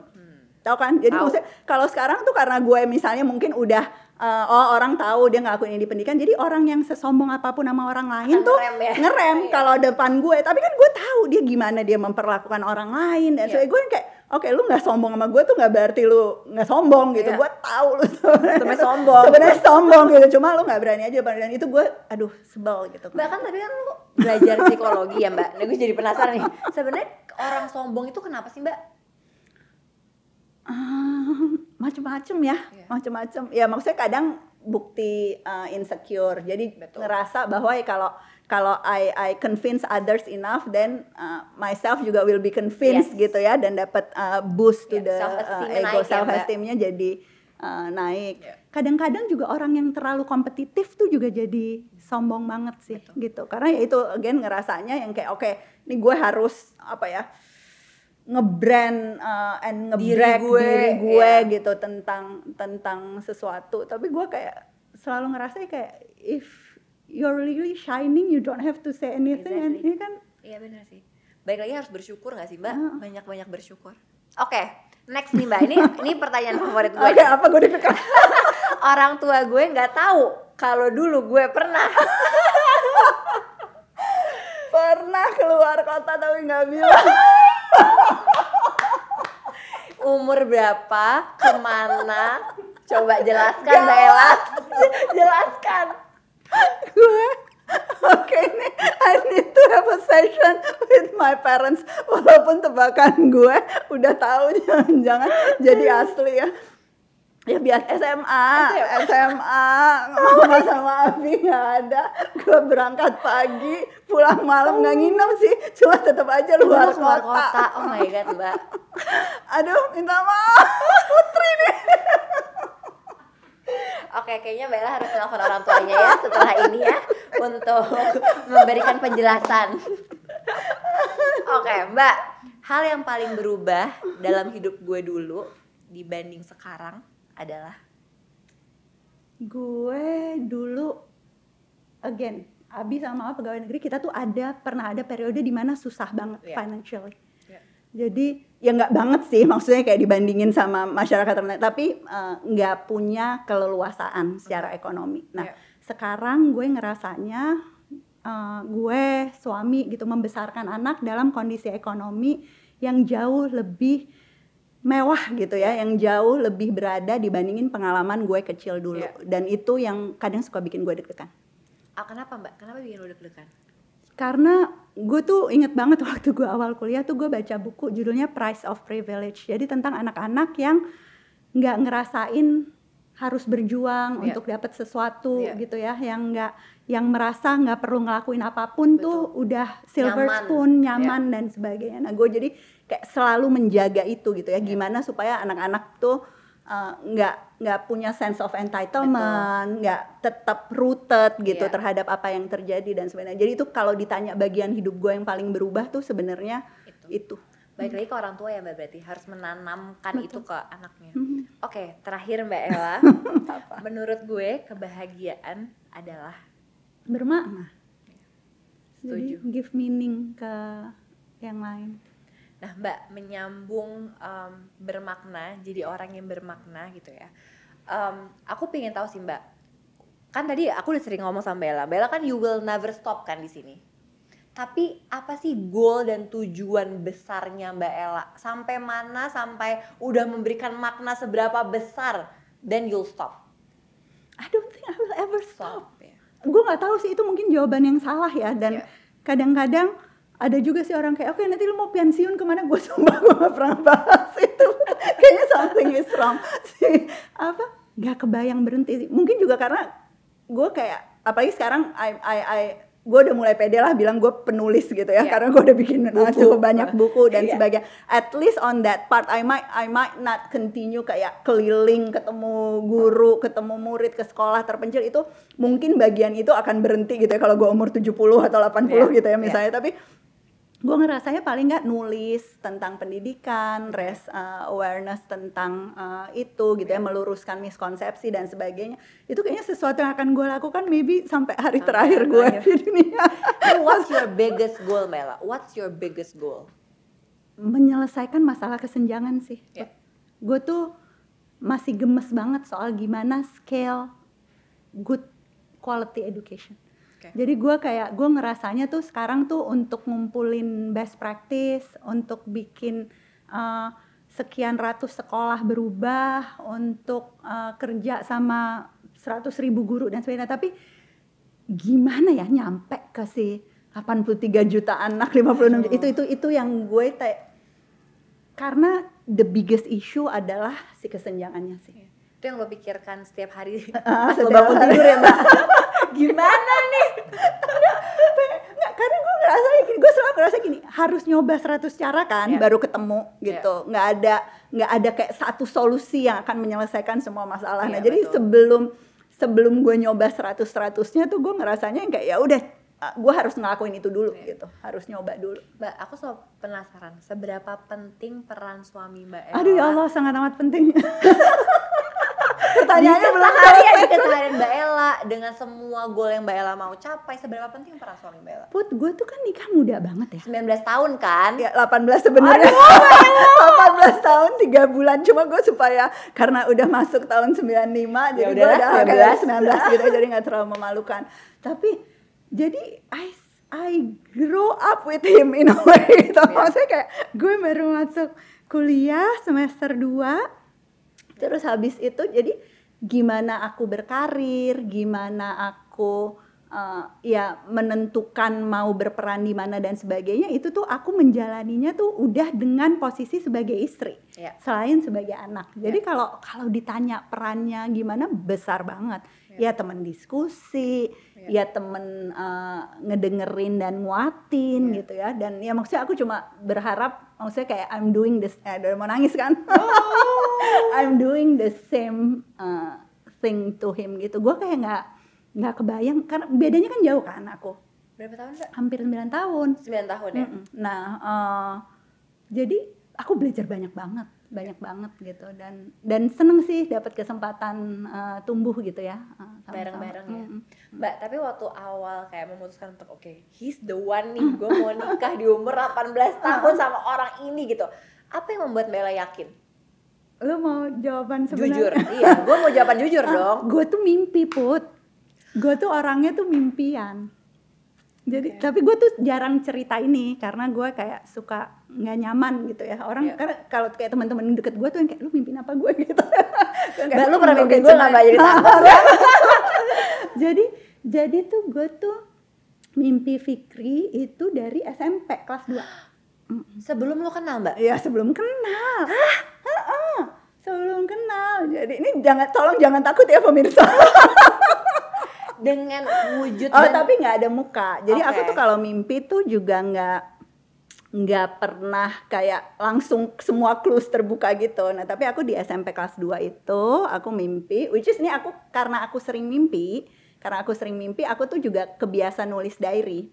Tahu kan? Jadi Tahu. maksudnya kalau sekarang tuh karena gue misalnya mungkin udah eh, oh orang tahu dia ngelakuin ini di pendidikan, jadi orang yang sesombong apa pun sama orang lain Akan tuh ngerem ya? ngerem Iya. kalau depan gue. Tapi kan gue tahu dia gimana dia memperlakukan orang lain dan Iya. so gue kayak oke lu nggak sombong sama gue tuh nggak berarti lu nggak sombong gitu. Iya. Gue tahu lu sebenarnya sombong. sebenarnya sombong gitu. Cuma lu nggak berani aja dan itu gue aduh sebel gitu. Mbak kan tadi kan lo belajar psikologi ya mbak. Nah gue jadi penasaran nih. Sebenarnya orang sombong itu kenapa sih mbak? Ah, macem-macem ya, Iya. macem-macem. Ya maksudnya kadang bukti uh, insecure. Jadi Betul. ngerasa bahwa ya kalau kalau I I convince others enough, then uh, myself juga will be convinced Yes. gitu ya, dan dapat uh, boost to Iya, the uh, self-esteem-nya ego ya, self esteemnya jadi uh, naik. Iya. Kadang-kadang juga orang yang terlalu kompetitif tuh juga jadi sombong banget sih Betul. gitu. Karena ya itu again ngerasanya yang kayak oke, ini gue harus apa ya? Ngebrand uh, and Diri ngebrag gue, diri gue iya. gitu tentang tentang sesuatu tapi gue kayak selalu ngerasa kayak if you're really shining you don't have to say anything and Exactly. ini kan Iya benar sih. Baik lagi harus bersyukur gak sih mbak? Heeh. Banyak-banyak bersyukur. Oke, next nih mbak. Ini ini pertanyaan favorit gue. oke nih. apa gue deg Orang tua gue nggak tahu kalau dulu gue pernah. pernah keluar kota tapi nggak bilang Umur berapa? Ke mana? Coba jelaskan mbak Ella. jelaskan. gue oke ini I need to have a session with my parents walaupun tebakan gue udah tahu jangan-jangan jadi asli ya ya biar SMA SMA mama sama Abi nggak ada gue berangkat pagi pulang malam nggak nginep sih cuma tetap aja luar kota. kota. Oh my god mbak. aduh minta maaf putri nih Oke, kayaknya Mbak Ella harus telepon orang tuanya ya setelah ini ya untuk memberikan penjelasan. Oke, Mbak, hal yang paling berubah dalam hidup gue dulu dibanding sekarang adalah gue dulu again Abi sama mama pegawai negeri kita tuh ada pernah ada periode di mana susah banget Iya. financially. Iya. Jadi ya nggak banget sih maksudnya kayak dibandingin sama masyarakat lain tapi eh, nggak punya keleluasaan secara ekonomi. Nah Iya. sekarang gue ngerasanya eh, gue suami gitu membesarkan anak dalam kondisi ekonomi yang jauh lebih mewah gitu ya, yang jauh lebih berada dibandingin pengalaman gue kecil dulu. Iya. Dan itu yang kadang suka bikin gue deg-degan. Ah, kenapa mbak? Kenapa bikin lo deg-degan? Karena gue tuh inget banget waktu gue awal kuliah tuh gue baca buku judulnya Price of Privilege. Jadi tentang anak-anak yang nggak ngerasain harus berjuang Iya. untuk dapat sesuatu Iya. gitu ya, yang nggak yang merasa nggak perlu ngelakuin apa pun tuh udah silver Nyaman. spoon, nyaman dan sebagainya. Nah gue jadi kayak selalu menjaga itu gitu ya, gimana supaya anak-anak tuh uh, nggak nggak punya sense of entitlement, nggak tetap rooted gitu Iya. terhadap apa yang terjadi dan sebagainya. Jadi itu kalau ditanya bagian hidup gue yang paling berubah tuh sebenarnya Itu. itu. Baik lagi ke orang tua ya mbak berarti harus menanamkan itu ke anaknya. Mhm. Oke, terakhir Mbak Ella. Menurut gue kebahagiaan adalah Bermakna. Setuju. Jadi give meaning ke yang lain. Nah, Mbak menyambung em, bermakna, jadi orang yang bermakna gitu ya. Em, aku pengen tahu sih Mbak, kan tadi aku udah sering ngomong sama Bella. Bella kan you will never stop kan di sini. Tapi apa sih goal dan tujuan besarnya Mbak Ella? Sampai mana sampai udah memberikan makna seberapa besar dan you'll stop? I don't think I will ever stop. Stop ya. Gue nggak tahu sih itu mungkin jawaban yang salah ya dan Iya. kadang-kadang ada juga sih orang kayak oke nanti lu mau pensiun ke mana? Gue sumpah gue gak pernah bahas itu. Kayaknya something is wrong. Sih apa? Nggak kebayang berhenti sih. Mungkin juga karena gue kayak apalagi sekarang I I I gue udah mulai pede lah bilang gue penulis gitu ya. Iya. karena gue udah bikin Buku. cukup banyak buku dan Iya. sebagainya. At least on that part I might I might not continue kayak keliling ketemu guru ketemu murid ke sekolah terpencil. Itu mungkin bagian itu akan berhenti gitu ya kalau gue umur 70 atau 80 Iya, gitu ya iya. misalnya. Tapi gue ngerasanya paling nggak nulis tentang pendidikan, res uh, awareness tentang uh, itu gitu ya, meluruskan miskonsepsi dan sebagainya. Itu kayaknya sesuatu yang akan gue lakukan maybe sampai hari Sampai terakhir gue di dunia. So what's your biggest goal, Bella? What's your biggest goal? Menyelesaikan masalah kesenjangan sih. Iya. Gue tuh masih gemes banget soal gimana scale good quality education. Oke. Jadi gue kayak gue ngerasanya tuh sekarang tuh untuk ngumpulin best practice, untuk bikin uh, sekian ratus sekolah berubah, untuk uh, kerja sama 100 ribu guru dan sebagainya. Tapi gimana ya nyampe ke si 83 juta anak, 56 juta, itu itu itu yang gue kayak karena the biggest issue adalah si kesenjangannya sih. Itu yang lo pikirkan setiap hari Ah, pas lo bangun tidur ya, Mbak? Gimana nih? Nggak, karena gue ngerasa gini, gue selalu ngerasa gini, harus nyoba 100 cara kan, Iya. baru ketemu gitu. Nggak ada nggak ada kayak satu solusi yang akan menyelesaikan semua masalah. nah, Iya, jadi betul. sebelum sebelum gue nyoba 100 100-nya tuh gue ngerasanya yang kayak ya udah gue harus ngelakuin itu dulu Iya. gitu. Harus nyoba dulu. Mbak, aku so penasaran seberapa penting peran suami Mbak Ella. Aduh ya Allah, sangat amat penting. Pertanyaannya belum keseharian, selesai. di keseharian Mbak Ella dengan semua goal yang Mbak Ella mau capai, seberapa penting peran suami Mbak Ella? Put, gue tuh kan nikah muda banget ya. 19 tahun kan? Ya 18 sebenarnya. 18 tahun 3 bulan cuma gue supaya karena udah masuk tahun 95 jadi gue udah kayak 19. 19 gitu jadi nggak terlalu memalukan. Tapi jadi I I grow up with him in a way gitu. Iya. Maksudnya kayak gue baru masuk kuliah semester 2 Terus habis itu jadi gimana aku berkarir, gimana aku uh, ya menentukan mau berperan di mana dan sebagainya itu tuh aku menjalaninya tuh udah dengan posisi sebagai istri Iya. selain sebagai anak. Jadi kalau kalau ditanya perannya gimana besar banget. Ya teman diskusi, Iya. ya temen uh, ngedengerin dan nguatin Iya. gitu ya. Dan ya maksudnya aku cuma berharap maksudnya kayak I'm doing this eh udah mau nangis kan. I'm doing the same uh, thing to him gitu. Gue kayak nggak nggak kebayang karena bedanya kan jauh kan aku. Berapa tahun Mbak? Hampir 9 tahun. 9 tahun ya? Mm-mm. Nah, eh, jadi aku belajar banyak banget, banyak banget gitu dan dan seneng sih dapat kesempatan eh, tumbuh gitu ya. eh. Bareng-bareng ya? Mm-mm. Mbak, tapi waktu awal kayak memutuskan untuk oke, he's the one nih, gue mau nikah di umur 18 tahun sama orang ini gitu. Apa yang membuat Bella yakin? Lu mau jawaban Jujur, sebenarnya? iya, gue mau jawaban jujur dong. Gue tuh mimpi put. Gue tuh orangnya tuh mimpian. Jadi tapi gue tuh jarang cerita ini karena gue kayak suka nggak nyaman gitu ya orang Iya. karena kalau kayak teman-teman deket gue tuh yang kayak lu mimpin apa gue gitu. Mbak, lu pernah mimpin gue nggak jadi jadi jadi tuh gue tuh mimpi Fikri itu dari SMP kelas 2 sebelum lu kenal mbak Ya sebelum kenal. Heeh. Sebelum kenal. Jadi ini jangan tolong jangan takut ya pemirsa. dengan wujud Oh dan tapi nggak ada muka. Jadi aku Oke. tuh kalau mimpi tuh juga nggak nggak pernah kayak langsung semua clues terbuka gitu. Nah tapi aku di SMP kelas 2 itu aku mimpi, which is ini aku karena aku sering mimpi, karena aku sering mimpi, aku tuh juga kebiasa nulis diary.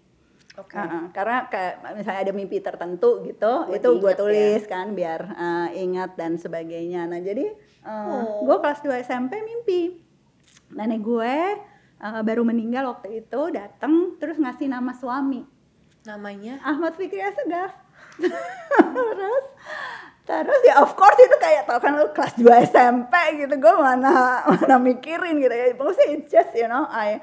Oke. Heeh, karena kayak misalnya ada mimpi tertentu gitu, Buat itu gue ya. tulis kan biar eh, ingat dan sebagainya. Nah jadi eh, Oh. gue kelas 2 SMP mimpi nenek gue eh, baru meninggal waktu itu datang terus ngasih nama suami. Namanya? Ahmad Fikri Asegaf. terus terus ya of course itu kayak tau kan lu kelas 2 SMP gitu gue mana mana mikirin gitu ya. Maksudnya it's just you know I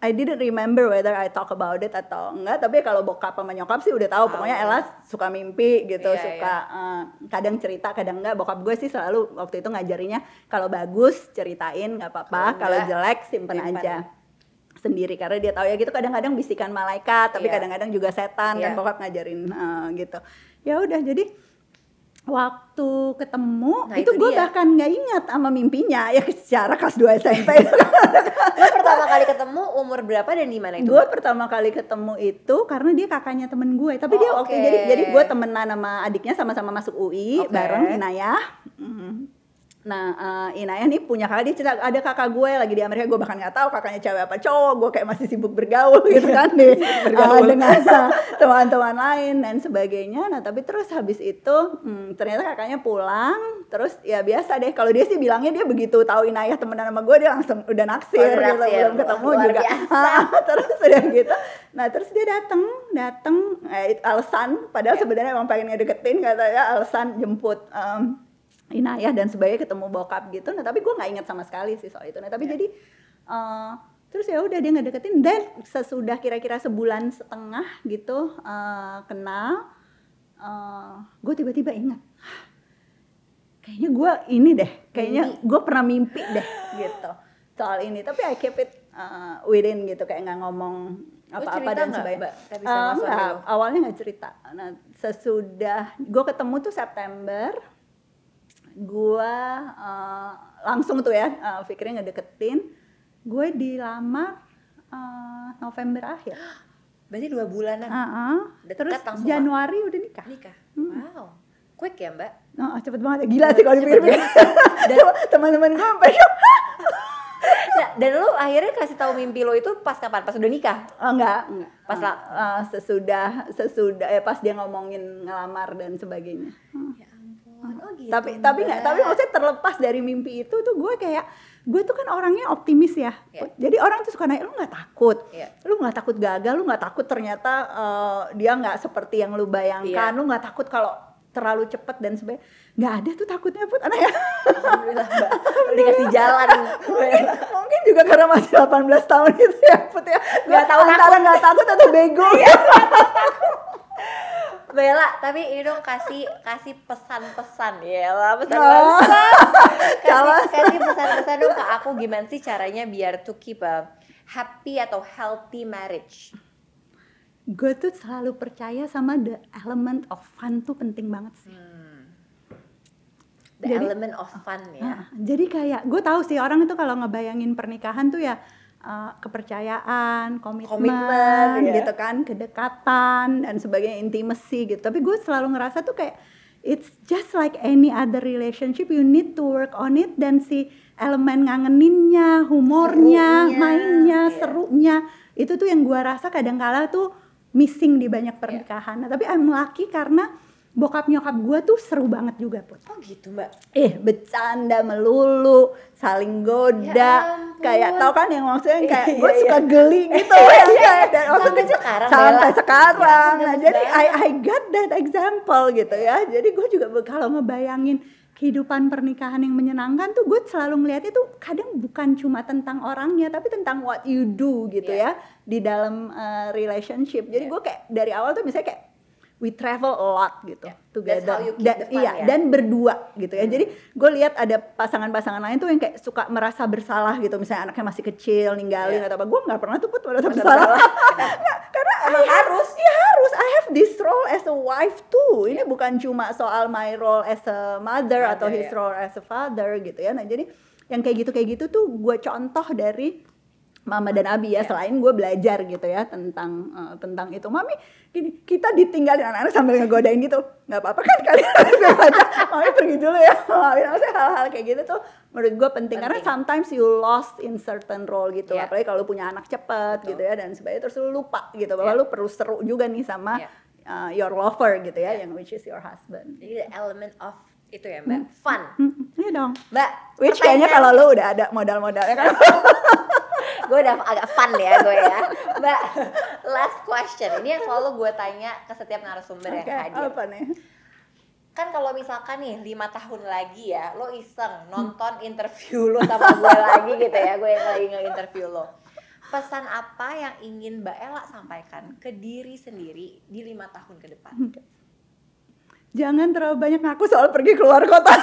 I didn't remember whether I talk about it atau enggak tapi kalau bokap sama nyokap sih udah tahu. Pokoknya Ella suka mimpi gitu Iya, suka eh, kadang cerita kadang enggak. Bokap gue sih selalu waktu itu ngajarinya kalau bagus ceritain nggak apa-apa. Kalau jelek simpen simpen. aja. Sendiri karena dia tahu ya gitu kadang-kadang bisikan malaikat tapi Iya. kadang-kadang juga setan kan Iya. bokap ngajarin eh, gitu. Ya udah jadi waktu ketemu Nah, itu, itu gue bahkan nggak ingat sama mimpinya ya secara kelas 2 SMP lu pertama kali ketemu umur berapa dan di mana itu gue pertama kali ketemu itu karena dia kakaknya temen gue tapi Oh, dia oke. jadi jadi gue temenan sama adiknya sama-sama masuk UI Oke. bareng Inayah. Nah eh, Inayah nih punya kakak dia cerita ada kakak gue lagi di Amerika gue bahkan nggak tahu kakaknya cewek apa cowok gue kayak masih sibuk bergaul gitu kan di bergaul. eh, dengan teman-teman lain dan sebagainya nah tapi terus habis itu hmm, ternyata kakaknya pulang terus ya biasa deh kalau dia sih bilangnya dia begitu tahu Inayah temenan sama gue dia langsung udah naksir, Oh, udah gitu naksir. belum ketemu Luar juga biasa. terus udah gitu nah terus dia datang datang eh, alasan padahal Ya. sebenarnya emang pengen ngedeketin katanya alasan jemput em, Inayah dan sebagainya ketemu bokap gitu. Nah tapi gue nggak ingat sama sekali sih soal itu. Nah tapi Ya. jadi eh, terus ya udah dia ngedeketin. Dan sesudah kira-kira sebulan setengah gitu eh, kenal gue tiba-tiba ingat "Hah, kayaknya gue ini deh kayaknya gue pernah mimpi deh gitu. Soal ini. Tapi I keep it uh, within gitu. Kayak nggak ngomong apa-apa dan nggak, sebagainya. Eh, nggak, lo? awalnya nggak cerita. Nah sesudah gue ketemu tuh September gue uh, langsung tuh ya uh, pikirnya ngedeketin gue dilamar uh, November akhir berarti dua bulanan Uh-uh. Dekat terus langsung, Januari udah nikah nikah Hmm. wow quick ya mbak Oh, cepet banget ya. Gila sih kalau dipikir-pikir. Teman-teman gue sampai. Nah, dan lu akhirnya kasih tahu mimpi lo itu pas kapan? Pas udah nikah? Oh, enggak, enggak. Pas Ah, lah. ah, sesudah sesudah ya pas dia ngomongin ngelamar dan sebagainya. Ya ampun. Oh gitu. tapi tapi enggak, Mbak. tapi maksudnya terlepas dari mimpi itu tuh gue kayak gue tuh kan orangnya optimis ya. Iya. Jadi orang tuh suka nanya lu nggak takut. Iya. Lu nggak takut gagal, lu nggak takut ternyata eh, dia nggak seperti yang lu bayangkan, Iya. lu nggak takut kalau terlalu cepet dan sebagainya. Nggak ada tuh takutnya put anak ya. Alhamdulillah mbak. Dikasih jalan. Mungkin juga karena masih 18 tahun itu ya Put ya Nggak tahu Antara nggak takut atau bego Iya. Bella, tapi ini dong kasih kasih pesan-pesan ya lah Oh. pesan-pesan. kasih, Calon. kasih pesan-pesan dong ke aku gimana sih caranya biar to keep a happy atau healthy marriage. Gue tuh selalu percaya sama the element of fun tuh penting banget sih The Jadi- element of fun ya. Ah, Jadi kayak gue tahu sih orang itu kalau ngebayangin pernikahan tuh ya uh, kepercayaan, komitmen, Komitmen, ya. gitu kan, kedekatan dan sebagainya, intimacy gitu. Tapi gue selalu ngerasa tuh kayak it's just like any other relationship, you need to work on it dan si elemen ngangeninnya, humornya, Serunya, mainnya, iya. serunya itu tuh yang gue rasa kadang-kala tuh missing di banyak pernikahan. Nah, tapi I'm lucky karena bokap nyokap gue tuh seru banget juga put Oh gitu mbak. eh bercanda melulu saling goda Ya kayak tau kan yang maksudnya yang kayak Iya, gue iya. suka geli gitu ya kayak dan Sampai maksudnya sekarang, sampai sekarang Ya, nah jadi I. I got that example gitu ya jadi gue juga kalau ngebayangin kehidupan pernikahan yang menyenangkan tuh gue selalu ngeliat itu kadang bukan cuma tentang orangnya tapi tentang what you do gitu Yeah. ya di dalam uh, relationship. Jadi Yeah. gue kayak dari awal tuh misalnya kayak we travel a lot gitu Yeah. together. That's how you keep Da- the fun, iya ya? dan berdua gitu ya. Hmm. Jadi gue lihat ada pasangan-pasangan lain tuh yang kayak suka merasa bersalah gitu. Misalnya anaknya masih kecil ninggalin Yeah. atau apa. Gue nggak pernah tuh put merasa bersalah. Karena emang harus. Iya harus. I have this role as a wife too. Ini bukan cuma soal my role as a mother, Mother, atau his ya. role as a father gitu ya. Nah jadi yang kayak gitu kayak gitu tuh gue contoh dari Mama dan Abi ya. Ya. Selain gue belajar gitu ya tentang eh, tentang itu. Mami gini kita ditinggalin anak-anak sambil ngegodain gitu. nggak apa-apa kan kalian aja. Mami pergi dulu ya. Mami maksudnya hal-hal kayak gitu tuh menurut gue penting, karena Penting. sometimes you lost in certain role gitu. Ya. Apalagi kalau punya anak cepet Betul. gitu ya dan sebagainya terus lu lupa gitu bahwa Ya. lu perlu seru juga nih sama Ya. uh, your lover gitu ya, Ya. yang which is your husband. Jadi the element of itu ya mbak, fun. Hmm, Iya dong. Mbak, Which kayaknya kalau lu udah ada modal-modalnya kan. gue udah agak fun ya gue ya. Mbak last question. Ini yang selalu gue tanya ke setiap narasumber Oke, yang hadir. apa nih? kan kalau misalkan nih lima tahun lagi ya lo iseng nonton interview lo sama gue lagi gitu ya gue yang lagi nge-interview lo. Pesan apa yang ingin mbak Ella sampaikan ke diri sendiri di lima tahun ke depan? Jangan terlalu banyak ngaku soal pergi keluar kota.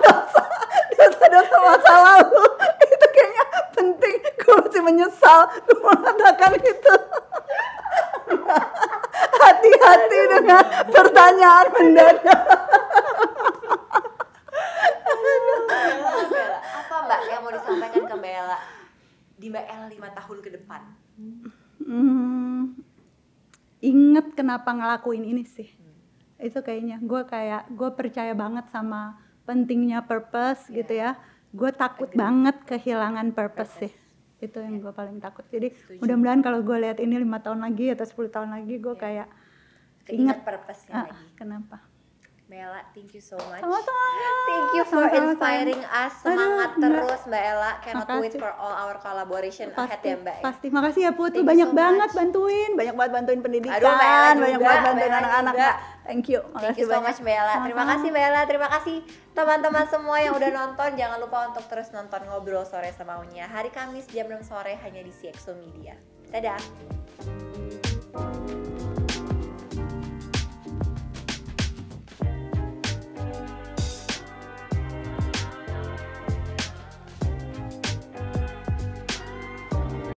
Dosa-dosa masa lalu. Penting. Gue masih menyesal gue mengatakan itu. Hati-hati dengan pertanyaan mendadak. Bella, Bella, apa mbak yang mau disampaikan ke Bella di mbak Ella lima tahun ke depan Hmm, inget kenapa ngelakuin ini sih itu kayaknya gue kayak gue percaya banget sama pentingnya purpose Iya. gitu ya gue takut banget kehilangan purpose, sih. Itu yang gue paling takut. Jadi mudah-mudahan kalau gue lihat ini lima tahun lagi atau 10 tahun lagi gue Iya. kayak Ingat. purpose-nya ah, lagi. kenapa Bella, thank you so much. sama-sama Thank you for Sama-sama, inspiring us. Semangat Aduh, Mbak. terus Mbak Ella. Cannot wait Makasih. for all our collaboration ahead pasti ya Mbak. ya. pasti makasih ya Put Thank lu you banyak so banget much. bantuin banyak banget bantuin pendidikan Aduh, Mbak Ella banyak juga, banget Mbak bantuin Ella anak-anak juga. Mbak. thank you Thank makasih you so banyak much Bella. Terima Sama-sama. kasih Bella. Terima kasih teman-teman semua yang udah nonton. Jangan lupa untuk terus nonton ngobrol sore semaunya. Hari Kamis jam 6 sore hanya di CXO Media. Dadah.